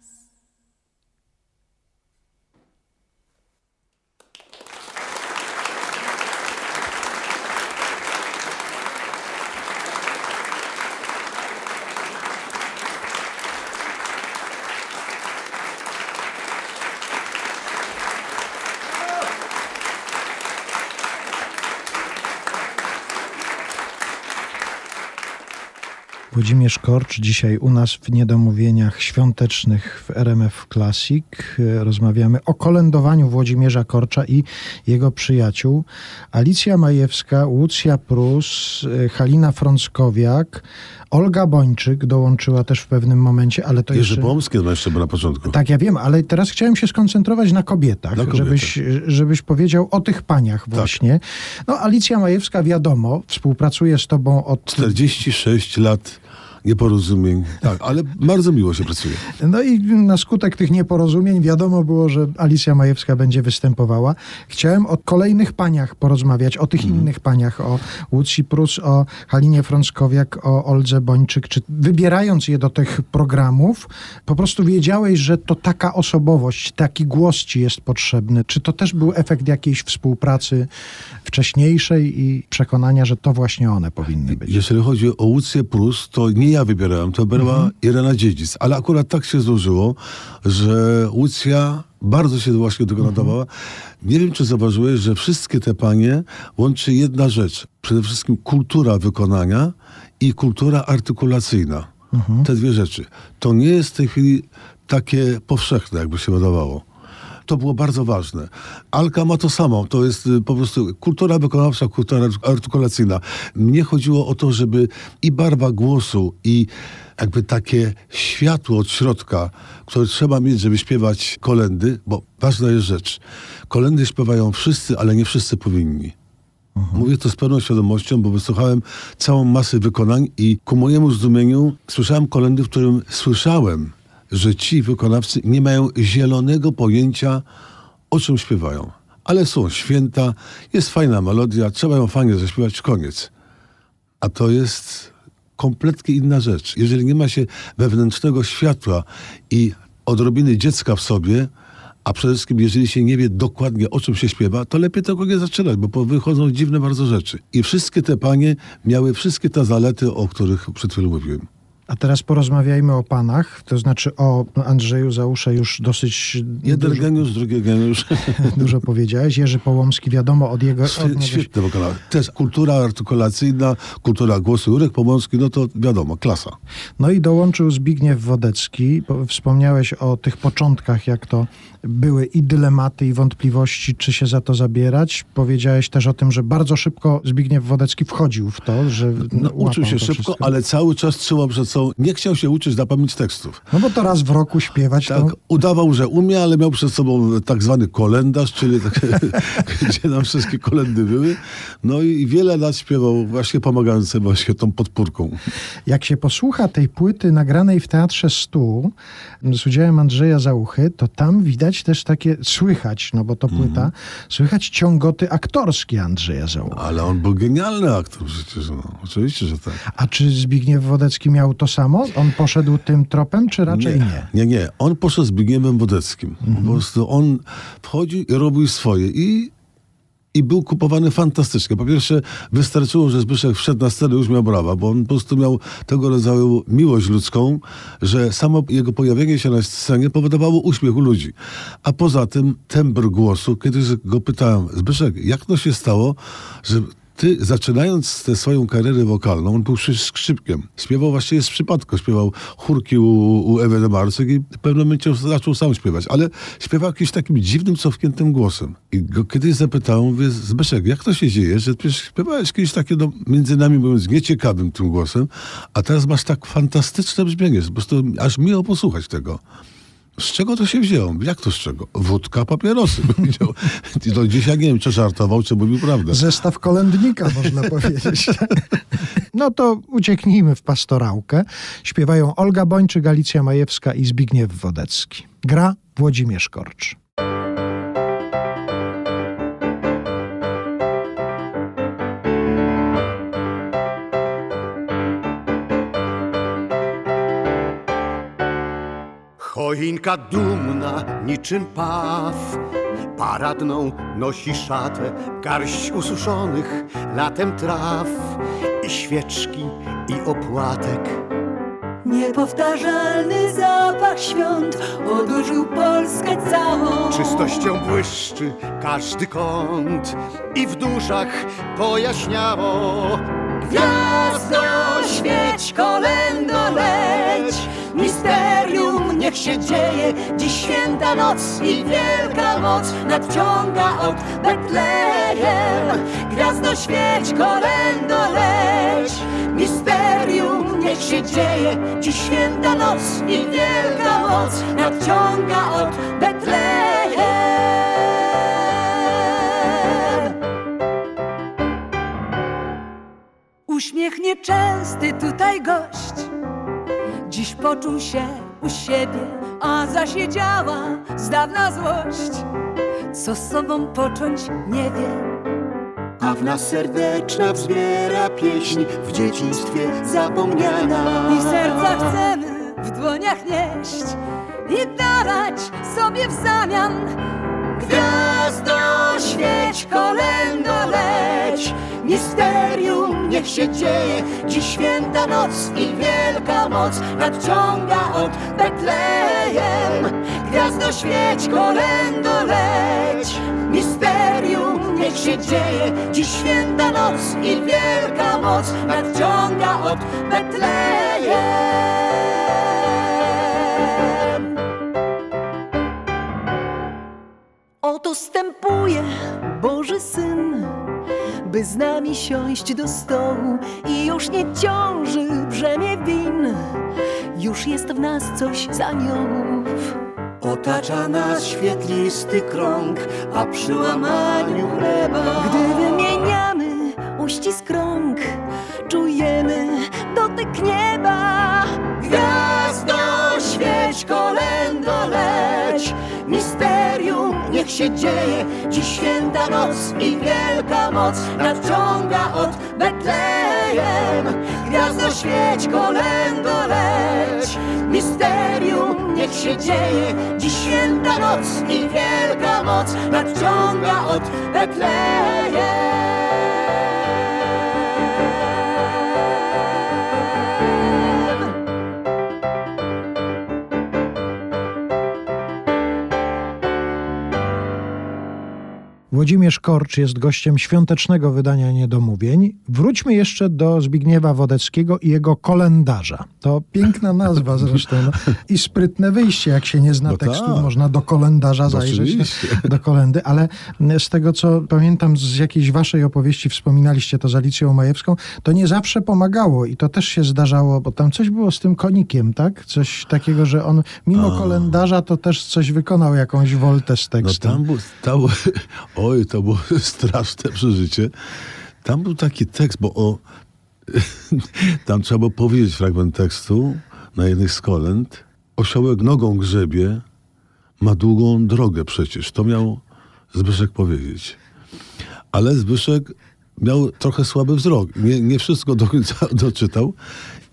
Włodzimierz Korcz dzisiaj u nas w niedomówieniach świątecznych w RMF Classic. Rozmawiamy o kolędowaniu Włodzimierza Korcza i jego przyjaciół. Alicja Majewska, Łucja Prus, Halina Frąckowiak, Olga Bończyk dołączyła też w pewnym momencie, ale to Jerzy jeszcze... No jeszcze był na początku. Tak, ja wiem, ale teraz chciałem się skoncentrować na kobietach, Na. Żebyś, żebyś powiedział o tych paniach właśnie. No Alicja Majewska wiadomo, współpracuje z tobą od 46 lat nieporozumień. Tak, ale bardzo miło się pracuje. No i na skutek tych nieporozumień wiadomo było, że Alicja Majewska będzie występowała. Chciałem o kolejnych paniach porozmawiać, o tych innych paniach, o Łucji Prus, o Halinie Frąckowiak, o Oldze Bończyk. Czy wybierając je do tych programów, po prostu wiedziałeś, że to taka osobowość, taki głos ci jest potrzebny? Czy to też był efekt jakiejś współpracy wcześniejszej i przekonania, że to właśnie one powinny być? Jeżeli chodzi o Łucję Prus, to nie ja wybierałem, to była Irena Dziedzic. Ale akurat tak się złożyło, że Łucja bardzo się właśnie do tego nadawała. Nie wiem, czy zauważyłeś, że wszystkie te panie łączy jedna rzecz. Przede wszystkim kultura wykonania i kultura artykulacyjna. Te dwie rzeczy. To nie jest w tej chwili takie powszechne, jakby się wydawało. To było bardzo ważne. Alka ma to samo. To jest y, po prostu kultura wykonawcza, kultura artykulacyjna. Mnie chodziło o to, żeby i barwa głosu, i jakby takie światło od środka, które trzeba mieć, żeby śpiewać kolendy, bo ważna jest rzecz. Kolendy śpiewają wszyscy, ale nie wszyscy powinni. Mówię to z pełną świadomością, bo wysłuchałem całą masę wykonań i ku mojemu zdumieniu słyszałem kolendy, w którym słyszałem, że ci wykonawcy nie mają zielonego pojęcia, o czym śpiewają. Ale są święta, jest fajna melodia, trzeba ją fajnie zaśpiewać, koniec. A to jest kompletnie inna rzecz. Jeżeli nie ma się wewnętrznego światła i odrobiny dziecka w sobie, a przede wszystkim, jeżeli się nie wie dokładnie, o czym się śpiewa, to lepiej tego nie zaczynać, bo wychodzą dziwne bardzo rzeczy. I wszystkie te panie miały wszystkie te zalety, o których przed chwilą mówiłem. A teraz porozmawiajmy o panach, to znaczy o Andrzeju Załusze już dosyć... Jeden dużo, geniusz, drugi geniusz. Dużo powiedziałeś. Jerzy Połomski, wiadomo od jego... Od Świetny wokalista. Też kultura artykulacyjna, kultura głosu. Jurek Połomski, no to wiadomo, klasa. No i dołączył Zbigniew Wodecki. Wspomniałeś o tych początkach, jak to były i dylematy, i wątpliwości, czy się za to zabierać. Powiedziałeś też o tym, że bardzo szybko Zbigniew Wodecki wchodził w to, że no, uczył się szybko, wszystko. ale cały czas trzymał przed sobą, nie chciał się uczyć na pamięć tekstów. No bo to raz w roku śpiewać. Tak, to... udawał, że umie, ale miał przed sobą tak zwany kolendarz, czyli tak, gdzie nam wszystkie kolendy były. No i wiele lat śpiewał właśnie pomagając sobie właśnie tą podpórką. Jak się posłucha tej płyty nagranej w Teatrze Stu z udziałem Andrzeja Załuchy, to tam widać też takie, słychać, no bo to płyta, mm. słychać ciągoty aktorskie Andrzeja Załuchy. Ale on był genialny aktor przecież, no. Oczywiście, że tak. A czy Zbigniew Wodecki miał to samo? On poszedł tym tropem, czy raczej nie? Nie, nie. nie. On poszedł z Zbigniewem Wodeckim. Mhm. Po prostu on wchodził i robił swoje. I i był kupowany fantastycznie. Po pierwsze, wystarczyło, że Zbyszek wszedł na scenę już miał brawa, bo on po prostu miał tego rodzaju miłość ludzką, że samo jego pojawienie się na scenie powodowało uśmiech u ludzi. A poza tym tembr głosu, kiedyś go pytałem, Zbyszek, jak to się stało, że ty, zaczynając tę swoją karierę wokalną, on był skrzypkiem. Śpiewał właściwie z przypadku. Śpiewał chórki u, u Ewy Marcyk i w pewnym momencie zaczął sam śpiewać. Ale śpiewał jakimś takim dziwnym, cofniętym głosem. I go kiedyś zapytałem, mówię, Zbyszek, jak to się dzieje, że przecież śpiewałeś kiedyś takie, no, między nami mówiąc, nieciekawym tym głosem, a teraz masz tak fantastyczne brzmienie. Po prostu aż miło posłuchać tego. Z czego to się wzięło? Jak to z czego? Wódka, papierosy. Do dzisiaj nie wiem, czy żartował, czy mówił prawdę. Zestaw kolędnika, można powiedzieć. No to ucieknijmy w pastorałkę. Śpiewają Olga Bończyk, Alicja Majewska i Zbigniew Wodecki. Gra Włodzimierz Korcz. Choinka dumna niczym paw. Paradną nosi szatę Garść ususzonych latem traw. I świeczki i opłatek. Niepowtarzalny zapach świąt Odurzył Polskę całą. Czystością błyszczy każdy kąt I w duszach pojaśniało. Gwiazdo świeć kolendo leć Misterium niech się dzieje Dziś święta noc i wielka moc Nadciąga od Betlejem. Gwiazdo świeć, kolendo leć. Misterium niech się dzieje Dziś święta noc i wielka moc Nadciąga od Betlejem. Uśmiech nieczęsty tutaj gość. Dziś poczuł się u siebie, a zasiedziała z dawna złość. Co z sobą począć nie wie. A w nas serdeczna wzbiera pieśń w dzieciństwie zapomniana. I serca chcemy w dłoniach nieść i dawać sobie w zamian. Gwiazdo świeć, kolendo leć, misterium niech się dzieje. Dziś święta noc i wielka moc nadciąga od Betlejem. Gwiazdo świeć, kolendo leć, misterium niech się dzieje. Dziś święta noc i wielka moc nadciąga od Betlejem. Oto stępuje by z nami siąść do stołu i już nie ciąży brzemię win. Już jest w nas coś z aniołów. Otacza nas świetlisty krąg, a przy łamaniu chleba Gdy wymieniamy uścisk rąk Czujemy dotyk nieba się dzieje. Dziś święta noc i wielka moc Nadciąga od Betlejem. Gwiazdo świeć, kolendo leć. Misterium niech się dzieje. Dziś święta noc i wielka moc Nadciąga od Betlejem Włodzimierz Korcz jest gościem świątecznego wydania Niedomówień. Wróćmy jeszcze do Zbigniewa Wodeckiego i jego kolendarza. To piękna nazwa zresztą. No. I sprytne wyjście, jak się nie zna no tekstów, tak. można do kolendarza zajrzeć, do, do kolendy, ale z tego, co pamiętam z jakiejś waszej opowieści, wspominaliście to z Alicją Majewską, to nie zawsze pomagało i to też się zdarzało, bo tam coś było z tym konikiem, tak? Coś takiego, że on mimo A. kolendarza to też coś wykonał, jakąś woltę z tekstem. No tam był, tam, oj, to było straszne przeżycie. Tam był taki tekst, bo o, tam trzeba było powiedzieć fragment tekstu na jednej z kolęd. Osiołek nogą grzebie, ma długą drogę przecież. To miał Zbyszek powiedzieć. Ale Zbyszek miał trochę słaby wzrok. Nie, nie wszystko do końca doczytał.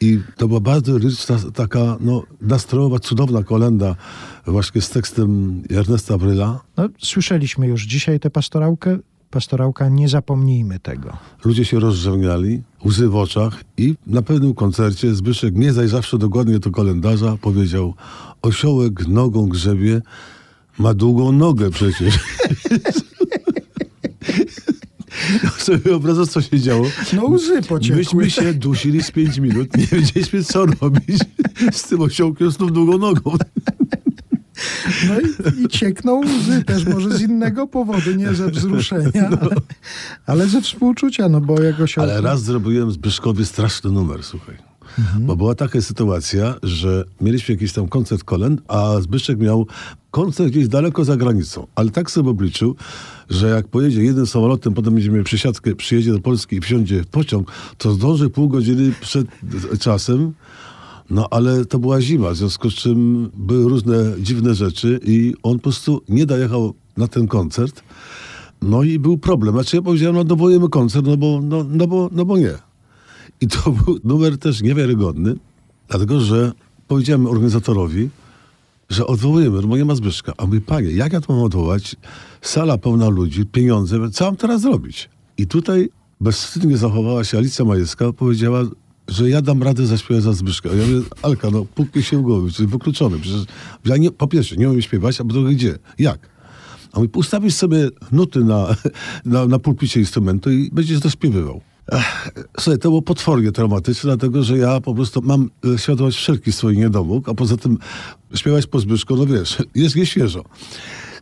I to była bardzo liryczna, taka no, nastrojowa, cudowna kolenda właśnie z tekstem Ernesta Bryla. No, słyszeliśmy już dzisiaj tę pastorałkę. Pastorałka, nie zapomnijmy tego. Ludzie się rozrzewniali, łzy w oczach i na pewnym koncercie Zbyszek, nie zajrzawszy dokładnie do kalendarza, powiedział osiołek nogą grzebie, ma długą nogę przecież. No sobie wyobrażasz, co się działo. No łzy pociekły. Myśmy się dusili z pięć minut, nie wiedzieliśmy, co robić z tym osiołkiem z tą długą nogą. No i, i ciekną łzy też może z innego powodu, nie ze wzruszenia, no. ale, ale ze współczucia, no bo jak osiołek... Ale raz zrobiłem Zbyszkowi straszny numer, słuchaj. Mhm. Bo była taka sytuacja, że mieliśmy jakiś tam koncert kolęd, a Zbyszek miał koncert gdzieś daleko za granicą. Ale tak sobie obliczył, że jak pojedzie jednym samolotem, potem będziemy mieli przesiadkę, przyjedzie do Polski i wsiądzie w pociąg, to zdąży pół godziny przed czasem. No ale to była zima, w związku z czym były różne dziwne rzeczy i on po prostu nie dojechał na ten koncert. No i był problem. Znaczy ja powiedziałem, no dowołujemy koncert, no bo, no, no, bo, no bo nie. I to był numer też niewiarygodny, dlatego że powiedziałem organizatorowi, że odwołujemy, bo nie ma Zbyszka. A mówi, panie, jak ja to mam odwołać? Sala pełna ludzi, pieniądze, co mam teraz zrobić? I tutaj bezwstydnie zachowała się Alicja Majewska, powiedziała, że ja dam radę zaśpiewać za Zbyszka. Ja mówię, Alka, no puknij się w głowę, czyli wykluczony. Przecież ja nie, po pierwsze, nie umiem śpiewać, a po drugie, gdzie? Jak? A mówi, ustawisz sobie nuty na, na, na pulpicie instrumentu i będziesz to Słuchaj, to było potwornie traumatyczne, dlatego że ja po prostu mam e, świadomość wszelkich swoich niedomóg, a poza tym śpiewać po Zbyszku, no wiesz, jest nieświeżo.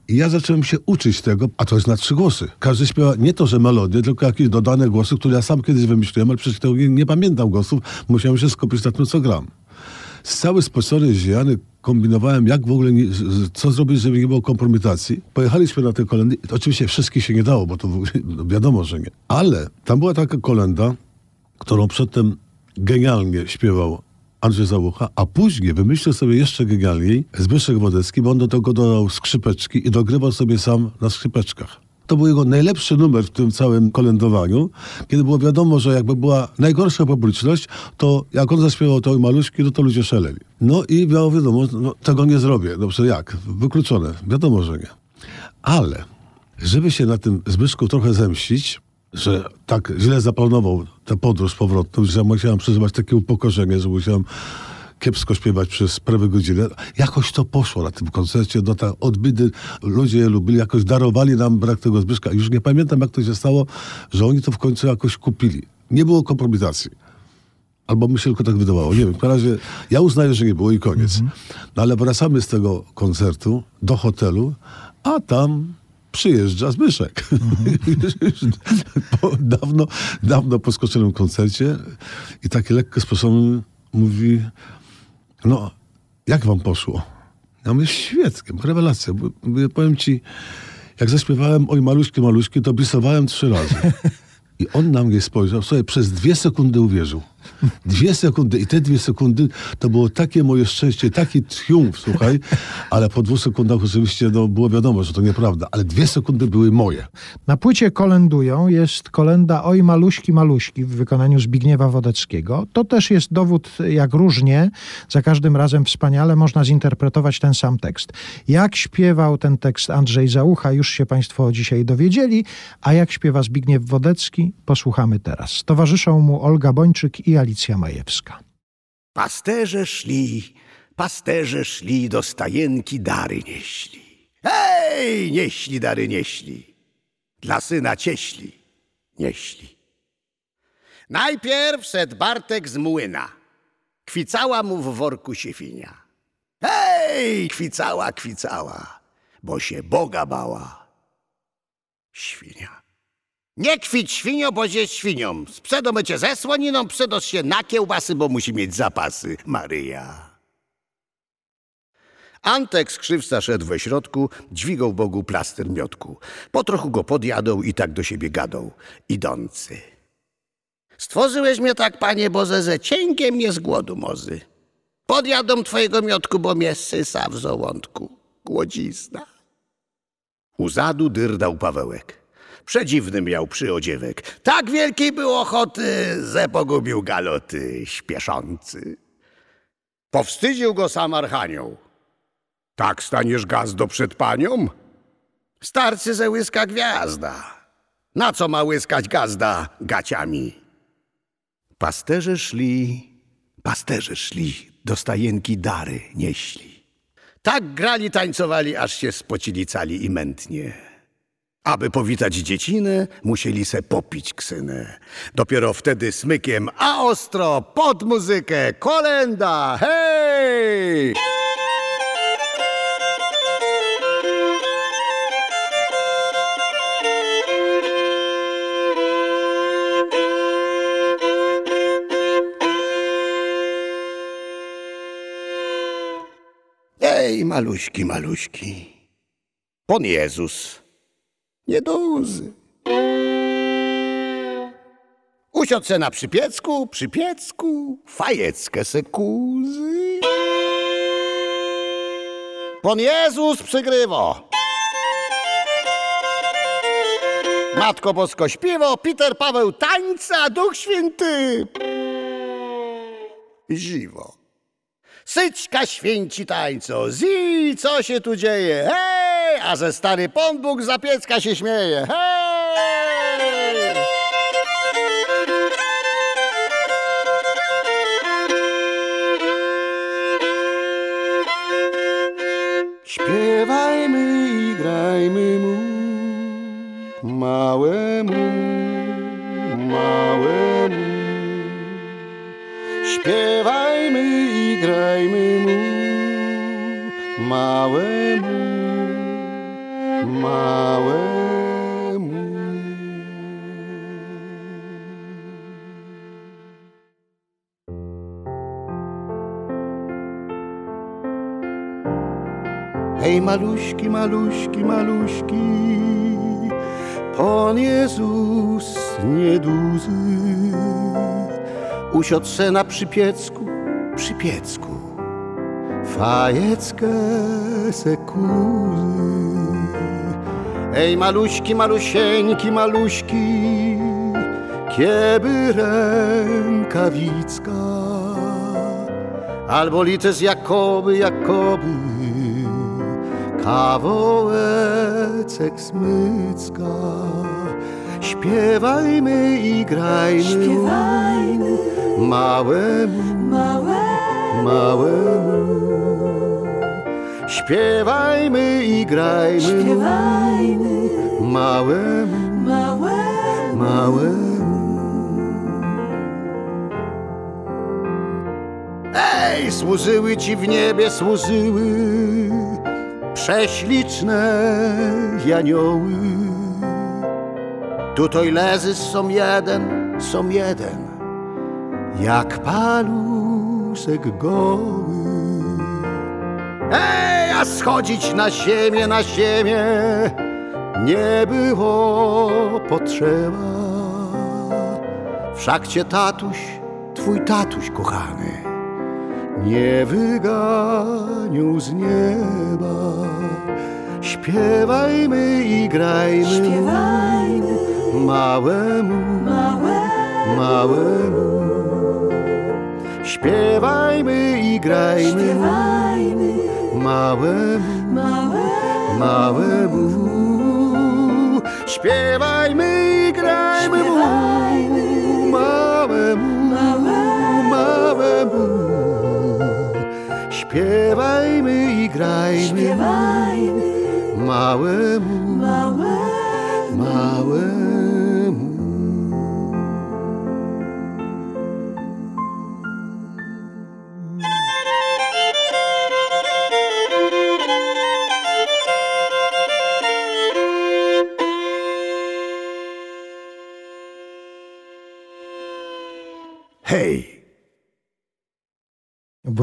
I ja zacząłem się uczyć tego, a to jest na trzy głosy. Każdy śpiewa nie to, że melodię, tylko jakieś dodane głosy, które ja sam kiedyś wymyśliłem, ale przecież nie, nie pamiętam głosów, musiałem się skupić na tym, co gram. Cały sposory zjany kombinowałem, jak w ogóle, nie, co zrobić, żeby nie było kompromitacji. Pojechaliśmy na te kolendy. Oczywiście wszystkich się nie dało, bo to no wiadomo, że nie. Ale tam była taka kolenda, którą przedtem genialnie śpiewał Andrzej Załucha, a później wymyślił sobie jeszcze genialniej Zbyszek Wodecki, bo on do tego dodał skrzypeczki i dogrywał sobie sam na skrzypeczkach. To był jego najlepszy numer w tym całym kolędowaniu, kiedy było wiadomo, że jakby była najgorsza publiczność, to jak on zaśpiewał to maluśki, no to ludzie szaleli. No i było wiadomo, no, tego nie zrobię. Dobrze, jak? Wykluczone. Wiadomo, że nie. Ale, żeby się na tym Zbyszku trochę zemścić, że tak źle zaplanował tę podróż powrotną, że musiałem przeżywać takie upokorzenie, że musiałem kiepsko śpiewać przez prawie godzinę. Jakoś to poszło na tym koncercie, no tak odbyty, ludzie je lubili, jakoś darowali nam brak tego Zbyszka. Już nie pamiętam, jak to się stało, że oni to w końcu jakoś kupili. Nie było kompromitacji. Albo mi się tylko tak wydawało. Nie wiem, w razie ja uznaję, że nie było i koniec. Mhm. No ale wracamy z tego koncertu do hotelu, a tam przyjeżdża Zbyszek. Mhm. po dawno, dawno po skoczonym koncercie i takie lekko sposobem mówi, no, jak wam poszło? Ja mówię, świetnie, rewelacja. Mówię, powiem ci, jak zaśpiewałem Oj maluśki, maluśki, to bisowałem trzy razy. I on na mnie spojrzał, sobie przez dwie sekundy uwierzył. Dwie sekundy i te dwie sekundy to było takie moje szczęście, taki triumf, słuchaj, ale po dwóch sekundach oczywiście no, było wiadomo, że to nieprawda, ale dwie sekundy były moje. Na płycie kolendują jest kolenda Oj maluśki, maluśki w wykonaniu Zbigniewa Wodeckiego. To też jest dowód, jak różnie, za każdym razem wspaniale można zinterpretować ten sam tekst. Jak śpiewał ten tekst Andrzej Załucha, już się Państwo dzisiaj dowiedzieli, a jak śpiewa Zbigniew Wodecki, posłuchamy teraz. Towarzyszą mu Olga Bończyk i Alicja Majewska. Pasterze szli, pasterze szli, do stajenki dary nieśli. Hej, nieśli dary nieśli. dla syna cieśli nieśli. Najpierw szedł Bartek z młyna. Kwicała mu w worku siefinia. Hej, kwicała, kwicała, bo się Boga bała. Świnia. Nie kwić świnio, bo jest świnią. Sprzedo cię ze słoniną, przedosz się na kiełbasy, bo musi mieć zapasy. Maryja. Antek skrzywca szedł we środku, dźwigał Bogu plaster miotku. Po trochu go podjadał i tak do siebie gadał, idący. Stworzyłeś mnie tak, panie Boże, że cienkiem mnie z głodu mozy. Podjadą twojego miotku, bo mnie sysa w żołądku. Głodzizna. U zadu dyrdał Pawełek. Przedziwny miał przyodziewek. Tak wielkiej był ochoty, ze pogubił galoty śpieszący. Powstydził go sam Archanioł. Tak staniesz gazdo przed panią? Starcy ze łyska gwiazda. Na co ma łyskać gazda gaciami? Pasterze szli, pasterze szli, do stajenki dary nieśli. Tak grali, tańcowali, aż się spocili cali i mętnie. Aby powitać dziecinę, musieli se popić ksynę. Dopiero wtedy smykiem, a ostro, pod muzykę, kolenda, hej! Ej, maluśki, maluśki. Pan Jezus, nie do łzy. Usiadł se na przypiecku, przypiecku, fajeckę se kuzy. Pan Jezus przygrywo. Matko Bosko śpiewo, Peter Paweł tańca, Duch Święty ziwo. Syćka święci tańco, zi, co się tu dzieje? Hej! A że stary Pan Bóg się śmieje. Hej! Śpiewajmy i grajmy mu, małemu, małemu. Śpiewajmy i grajmy mu, małemu, małemu. Hej, maluśki, maluśki, maluśki, Pan Jezus nieduzy usiadł se na przypiecku, przypiecku, fajeckę se kuzy. Ej, maluśki, malusieńki, maluśki, kieby rękawicka, albo lices Jakoby, Jakoby, kawołecek smycka. Śpiewajmy i grajmy, Śpiewajmy małemu, małemu, małemu. Śpiewajmy i grajmy, śpiewajmy małemu, małemu. małemu. Ej, służyły ci w niebie, służyły prześliczne janioły. Tutaj lezy są jeden, są jeden, jak palusek goły. Schodzić na ziemię, na ziemię nie było potrzeba. Wszak cię tatuś, twój tatuś kochany, nie wyganił z nieba. Śpiewajmy i grajmy Śpiewajmy małemu, małemu, małemu. Śpiewajmy i grajmy. Śpiewajmy. Małemu, małemu, małemu. Śpiewajmy i grajmy mu, śpiewajmy. Małemu, małemu. Śpiewajmy i grajmy. Śpiewajmy. Małemu, małemu, małemu.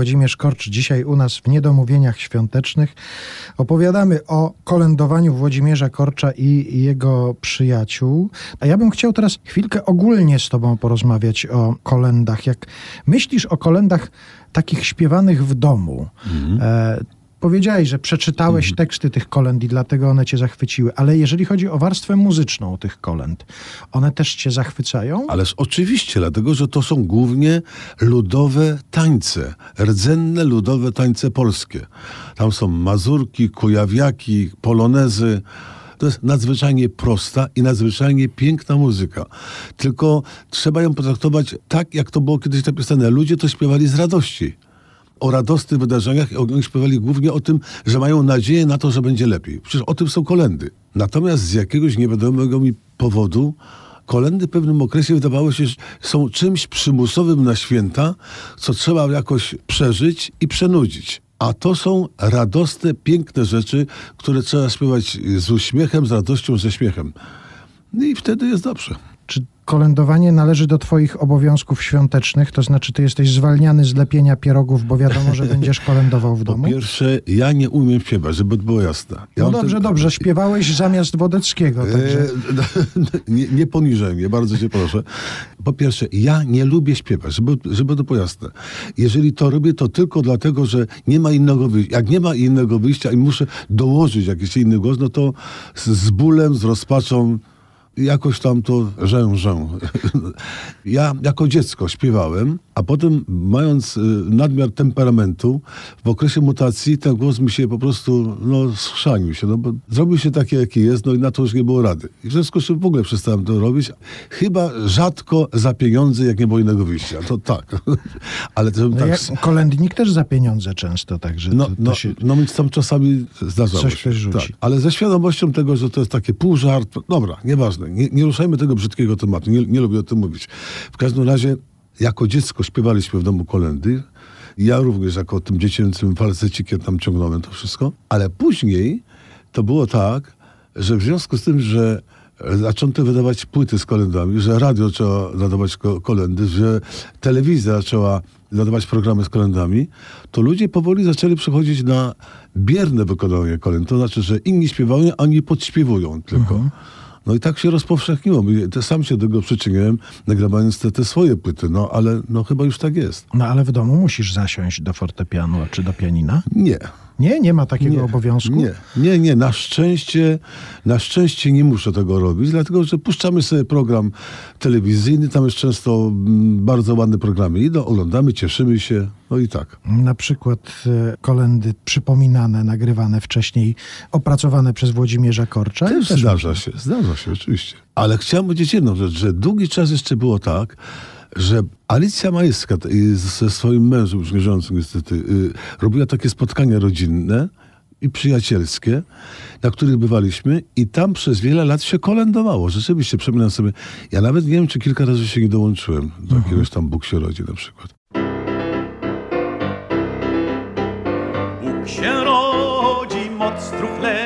Włodzimierz Korcz dzisiaj u nas w Niedomówieniach Świątecznych. Opowiadamy o kolędowaniu Włodzimierza Korcza i jego przyjaciół. A ja bym chciał teraz chwilkę ogólnie z tobą porozmawiać o kolendach. Jak myślisz o kolendach takich śpiewanych w domu, mhm. Powiedziałeś, że przeczytałeś mhm. teksty tych kolęd i dlatego one cię zachwyciły, ale jeżeli chodzi o warstwę muzyczną tych kolęd, one też cię zachwycają? Ależ oczywiście, dlatego że to są głównie ludowe tańce, rdzenne ludowe tańce polskie. Tam są mazurki, kujawiaki, polonezy. To jest nadzwyczajnie prosta i nadzwyczajnie piękna muzyka. Tylko trzeba ją potraktować tak, jak to było kiedyś napisane. Ludzie to śpiewali z radości o radosnych wydarzeniach i oni śpiewali głównie o tym, że mają nadzieję na to, że będzie lepiej. Przecież o tym są kolendy. Natomiast z jakiegoś niewiadomego mi powodu kolendy w pewnym okresie wydawało się, że są czymś przymusowym na święta, co trzeba jakoś przeżyć i przenudzić. A to są radosne, piękne rzeczy, które trzeba śpiewać z uśmiechem, z radością, ze śmiechem. No I wtedy jest dobrze. Kolędowanie należy do Twoich obowiązków świątecznych? To znaczy, Ty jesteś zwalniany z lepienia pierogów, bo wiadomo, że będziesz kolędował w domu? Po pierwsze, ja nie umiem śpiewać, żeby było jasne. Ja no dobrze, ten... dobrze. Śpiewałeś zamiast Wodeckiego. E, także... nie, nie poniżej mnie, bardzo Cię proszę. Po pierwsze, ja nie lubię śpiewać, żeby, żeby to było jasne. Jeżeli to robię, to tylko dlatego, że nie ma innego wyjścia. Jak nie ma innego wyjścia i muszę dołożyć jakiś inny głos, no to z, z bólem, z rozpaczą jakoś tam to rzężę. Ja jako dziecko śpiewałem, a potem mając y, nadmiar temperamentu, w okresie mutacji ten głos mi się po prostu no, schrzanił się, no, bo zrobił się taki, jaki jest, no i na to już nie było rady. I w związku z czym w ogóle przestałem to robić, chyba rzadko za pieniądze, jak nie było innego wyjścia. To tak. Ale to, no tak... kolędnik też za pieniądze często, także no, to, to no, się... no więc tam czasami zdarzało Coś się. Rzuci. Tak. Ale ze świadomością tego, że to jest takie pół żart, dobra, nieważne, nie, nie ruszajmy tego brzydkiego tematu, nie, nie lubię o tym mówić. W każdym razie jako dziecko śpiewaliśmy w domu kolendy. Ja również jako tym dziecięcym falsecikiem tam ciągnąłem to wszystko. Ale później to było tak, że w związku z tym, że zaczęto wydawać płyty z kolendami, że radio zaczęło nadawać kolendy, że telewizja zaczęła nadawać programy z kolendami, to ludzie powoli zaczęli przechodzić na bierne wykonanie kolend. To znaczy, że inni śpiewają, a oni podśpiewują tylko. Mhm. No i tak się rozpowszechniło. Sam się do tego przyczyniłem, nagrywając te, te swoje płyty, no ale no chyba już tak jest. No ale w domu musisz zasiąść do fortepianu czy do pianina? Nie. Nie? Nie ma takiego nie, obowiązku? Nie, nie, nie. Na szczęście, na szczęście nie muszę tego robić, dlatego że puszczamy sobie program telewizyjny, tam jest często mm, bardzo ładne programy. I do, oglądamy, cieszymy się, no i tak. Na przykład e, kolendy przypominane, nagrywane wcześniej, opracowane przez Włodzimierza Korcza. Też, też zdarza się, zdarza się, oczywiście. Ale chciałem powiedzieć jedną rzecz, że długi czas jeszcze było tak, że Alicja Majska ze swoim mężem, już niestety, y, robiła takie spotkania rodzinne i przyjacielskie, na których bywaliśmy i tam przez wiele lat się kolędowało. Rzeczywiście, przypominam sobie, ja nawet nie wiem, czy kilka razy się nie dołączyłem do mhm. jakiegoś tam Bóg się rodzi na przykład. Bóg się rodzi, moc truchleje,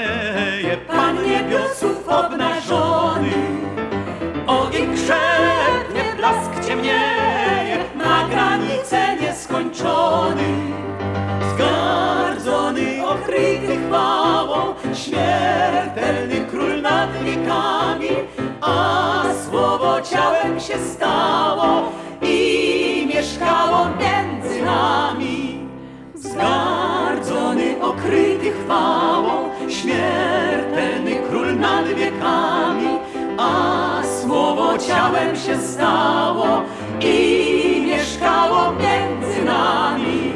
ciałem się stało i mieszkało między nami. Zgardzony, okryty chwałą, śmiertelny król nad wiekami, a słowo ciałem się stało i mieszkało między nami.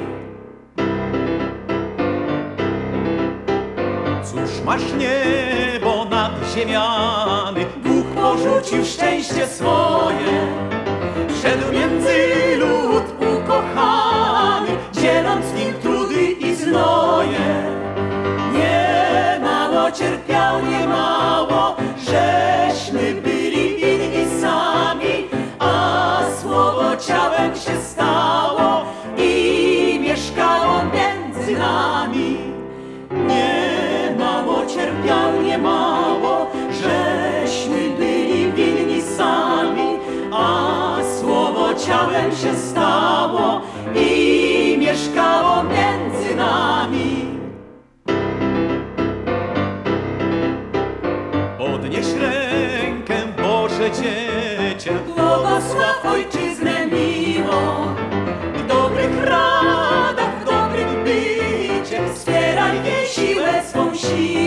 Cóż masz niebo nad ziemiami, porzucił szczęście swoje, szedł między lud ukochany, dzieląc nim trudy Ojczyznę miło, w dobrych radach, w dobrym bycie, wspieraj jej siłę swą siłą.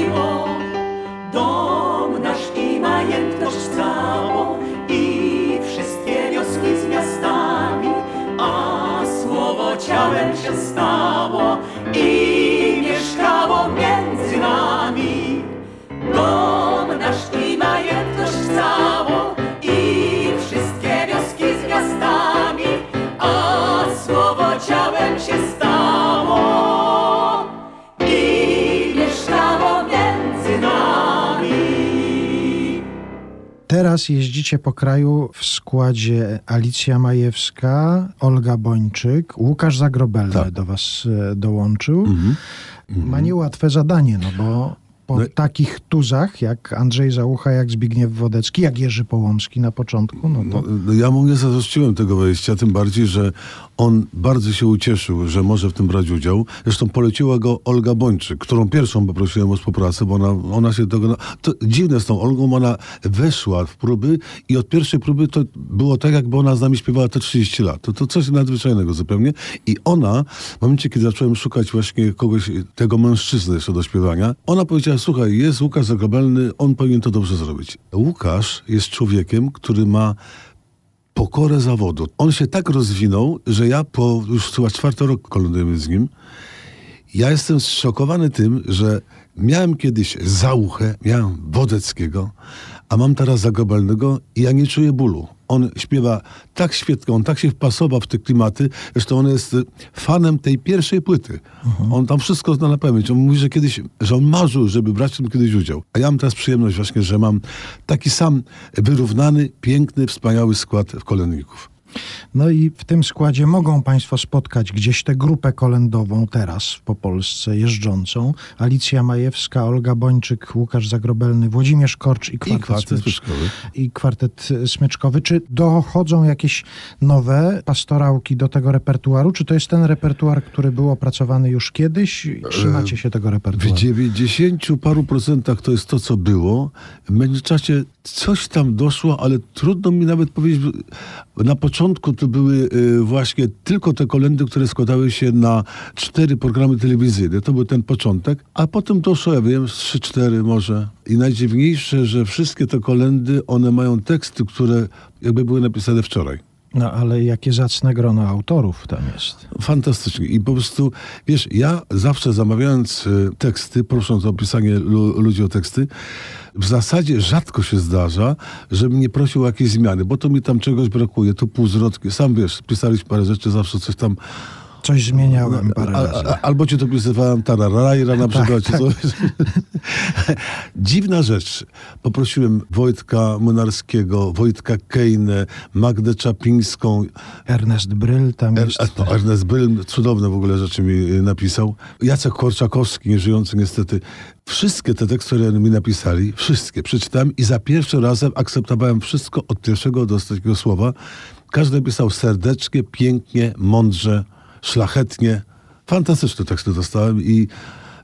Teraz jeździcie po kraju w składzie Alicja Majewska, Olga Bończyk, Łukasz Zagrobelny Tak. do was e, dołączył. Mhm. Ma niełatwe zadanie, no bo po No- takich tuzach jak Andrzej Załucha, jak Zbigniew Wodecki, jak Jerzy Połomski na początku, no to No, no ja mu nie zazdrościłem tego wejścia, tym bardziej, że on bardzo się ucieszył, że może w tym brać udział. Zresztą poleciła go Olga Bończyk, którą pierwszą poprosiłem o współpracę, bo ona, ona się tego... To dziwne z tą Olgą, ona weszła w próby i od pierwszej próby to było tak, jakby ona z nami śpiewała te 30 lat. To, to coś nadzwyczajnego zupełnie. I ona, w momencie, kiedy zacząłem szukać właśnie kogoś, tego mężczyzny jeszcze do śpiewania, ona powiedziała, słuchaj, jest Łukasz Zagrobelny, on powinien to dobrze zrobić. Łukasz jest człowiekiem, który ma pokorę zawodu. On się tak rozwinął, że ja po już chyba czwarty rok kolędujemy z nim. Ja jestem zszokowany tym, że miałem kiedyś Załuchę, miałem Wodeckiego, a mam teraz Zagrobelnego i ja nie czuję bólu. On śpiewa tak świetnie, on tak się wpasował w te klimaty, zresztą on jest y, fanem tej pierwszej płyty. On tam wszystko zna na pamięć. On mówi, że kiedyś, że on marzył, żeby brać w tym kiedyś udział. A ja mam teraz przyjemność właśnie, że mam taki sam wyrównany, piękny, wspaniały skład kolędników. No i w tym składzie mogą Państwo spotkać gdzieś tę grupę kolędową teraz po Polsce jeżdżącą. Alicja Majewska, Olga Bończyk, Łukasz Zagrobelny, Włodzimierz Korcz i kwartet, kwartet smycz- smyczkowy. I kwartet smyczkowy. Czy dochodzą jakieś nowe pastorałki do tego repertuaru? Czy to jest ten repertuar, który był opracowany już kiedyś? Trzymacie się tego W repertuaru? 90 paru procentach to jest to, co było. W międzyczasie coś tam doszło, ale trudno mi nawet powiedzieć. Na początku to były y, właśnie tylko te kolendy, które składały się na cztery programy telewizyjne. To był ten początek, a potem doszło, ja wiem, trzy, cztery może. I najdziwniejsze, że wszystkie te kolendy, one mają teksty, które jakby były napisane wczoraj. No ale jakie zacne grono autorów tam jest. Fantastycznie. I po prostu, wiesz, ja zawsze zamawiając y, teksty, prosząc o pisanie lu, ludzi o teksty, w zasadzie rzadko się zdarza, żebym nie prosił o jakieś zmiany, bo to mi tam czegoś brakuje, to półzwrotki. Sam wiesz, pisaliśmy parę rzeczy, zawsze coś tam... Coś zmieniałem parę A, razy. a, albo ci to pisywałem tararajra na przykład. czy coś. Dziwna rzecz. Poprosiłem Wojtka Młynarskiego, Wojtka Kejnę, Magdę Czapińską, Ernest Bryl tam Er, jest. no, Ernest Bryl cudowne w ogóle rzeczy mi y, napisał. Jacek Korczakowski, nieżyjący niestety. Wszystkie te teksty, które mi napisali, wszystkie przeczytałem i za pierwszym razem akceptowałem wszystko od pierwszego do ostatniego słowa. Każdy pisał serdecznie, pięknie, mądrze, szlachetnie. Fantastyczne teksty dostałem i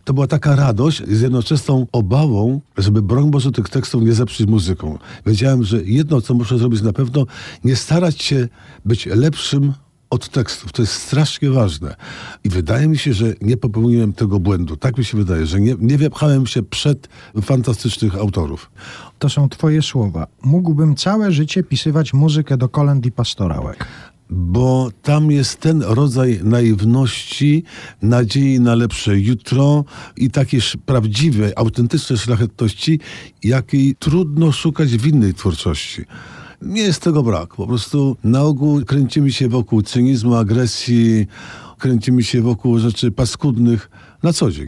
to była taka radość z jednoczesną obawą, żeby broń Boże tych tekstów nie zepsuć muzyką. Wiedziałem, że jedno, co muszę zrobić na pewno, nie starać się być lepszym od tekstów. To jest strasznie ważne. I wydaje mi się, że nie popełniłem tego błędu. Tak mi się wydaje, że nie, nie wepchałem się przed fantastycznych autorów. To są twoje słowa. Mógłbym całe życie pisywać muzykę do kolęd i pastorałek. Bo tam jest ten rodzaj naiwności, nadziei na lepsze jutro i takiej prawdziwej, autentycznej szlachetności, jakiej trudno szukać w innej twórczości. Nie jest tego brak. Po prostu na ogół kręcimy się wokół cynizmu, agresji, kręcimy się wokół rzeczy paskudnych na co dzień.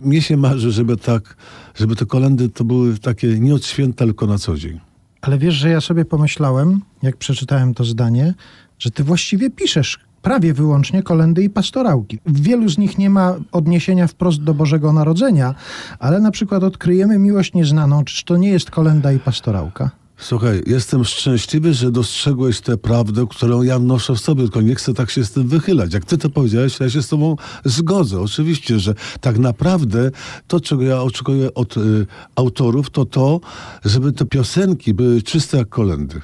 Mnie się marzy, żeby tak, żeby te kolendy to były takie nie od święta, tylko na co dzień. Ale wiesz, że ja sobie pomyślałem, jak przeczytałem to zdanie, że ty właściwie piszesz prawie wyłącznie kolendy i pastorałki. W wielu z nich nie ma odniesienia wprost do Bożego Narodzenia, ale na przykład odkryjemy miłość nieznaną. Czyż to nie jest kolenda i pastorałka? Słuchaj, jestem szczęśliwy, że dostrzegłeś tę prawdę, którą ja noszę w sobie, tylko nie chcę tak się z tym wychylać. Jak ty to powiedziałeś, ja się z tobą zgodzę. Oczywiście, że tak naprawdę to, czego ja oczekuję od y, autorów, to to, żeby te piosenki były czyste jak kolendy.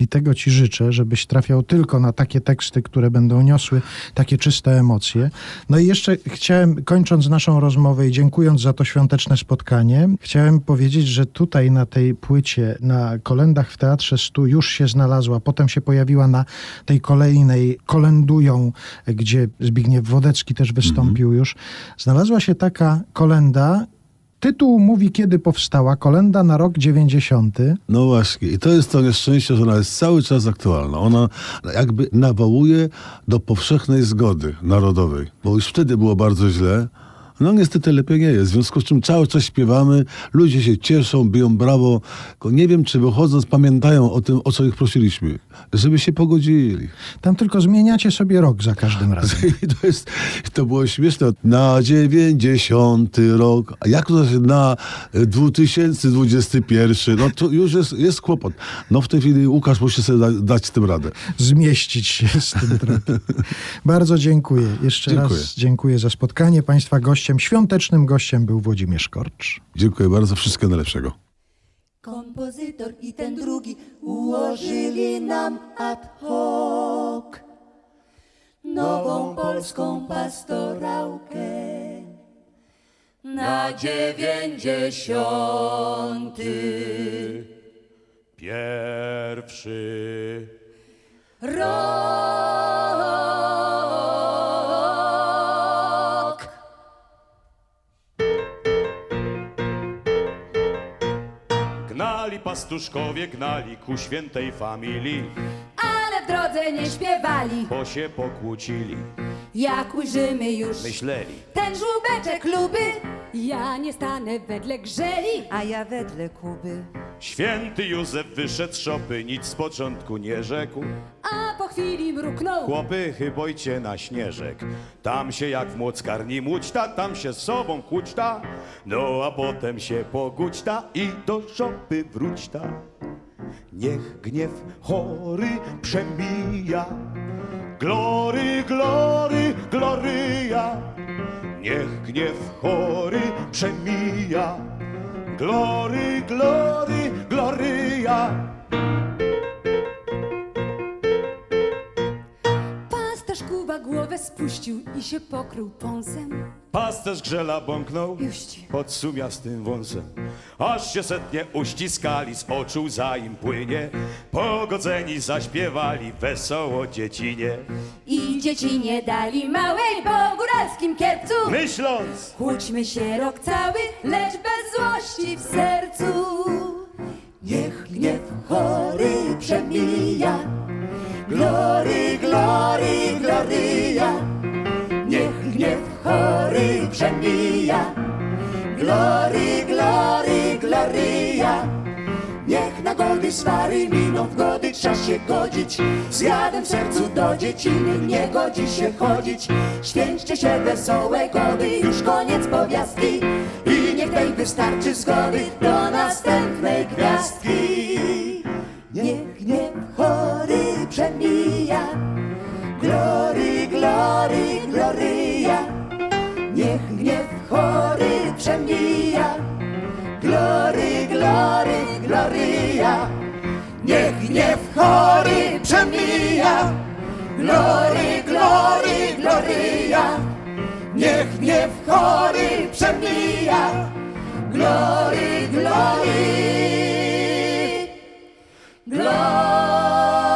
I tego Ci życzę, żebyś trafiał tylko na takie teksty, które będą niosły takie czyste emocje. No i jeszcze chciałem, kończąc naszą rozmowę i dziękując za to świąteczne spotkanie, chciałem powiedzieć, że tutaj na tej płycie, na kolendach w Teatrze Stu już się znalazła, potem się pojawiła na tej kolejnej Kolendują, gdzie Zbigniew Wodecki też wystąpił mm -hmm. już. Znalazła się taka kolenda, Tytuł mówi, kiedy powstała kolenda na rok 90. No właśnie, i to jest to nieszczęście, że ona jest cały czas aktualna. Ona jakby nawołuje do powszechnej zgody narodowej, bo już wtedy było bardzo źle, no niestety lepiej nie jest. W związku z czym cały czas śpiewamy, ludzie się cieszą, biją brawo. Tylko nie wiem, czy wychodząc pamiętają o tym, o co ich prosiliśmy. Żeby się pogodzili. Tam tylko zmieniacie sobie rok za każdym razem. to, jest, to było śmieszne. Na 90 rok. A jak to się na 2021? No to już jest, jest kłopot. No w tej chwili Łukasz musi sobie da, dać tym radę. Zmieścić się z tym tropem. Bardzo dziękuję. Jeszcze dziękuję. raz dziękuję za spotkanie Państwa gości gościem, świątecznym gościem był Włodzimierz Korcz. Dziękuję bardzo, wszystkiego najlepszego. Kompozytor i ten drugi ułożyli nam ad hoc nową polską pastorałkę na dziewięćdziesiąty pierwszy rok. Pastuszkowie gnali ku świętej familii, ale w drodze nie śpiewali, bo się pokłócili. Jak ujrzymy już Myśleli, ten żółbeczek luby, ja nie stanę wedle grzeli, a ja wedle Kuby. Święty Józef wyszedł z szopy, nic z początku nie rzekł. A po chwili mruknął. Chłopy, chybojcie na śnieżek. Tam się jak w młockarni mućta, tam się z sobą kłóćta. No a potem się pogóćta i do szopy wróćta. Niech gniew chory przemija. Glory, glory, gloryja. Niech gniew chory przemija. Glory, glory, gloria. Pasterz Kuba głowę spuścił i się pokrył pąsem. Pasterz grzela bąknął pod sumiastym wąsem. Aż się setnie uściskali, z oczu za im płynie. Pogodzeni zaśpiewali wesoło dziecinie. I dzieci nie dali małej po góralskim kierpcu. Myśląc, kłóćmy się rok cały, lecz bez złości w sercu. Niech gniew chory przemija. Glory, glory, gloria. Niech gniew chory przemija. Glory, glory, gloria. Niech na gody swary miną w gody, trzeba się godzić. Z jadem w sercu do dzieciny nie godzi się chodzić. Święćcie się wesołe gody, już koniec powiastki. I niech tej wystarczy zgody do następnej gwiazdki. Niech nie chory przemija. Glory, glory, gloria niech gniew chory przemija. Glory, glory, gloria, niech gniew chory przemija. Glory, glory, gloria, niech gniew chory przemija. Glory, glory, glory.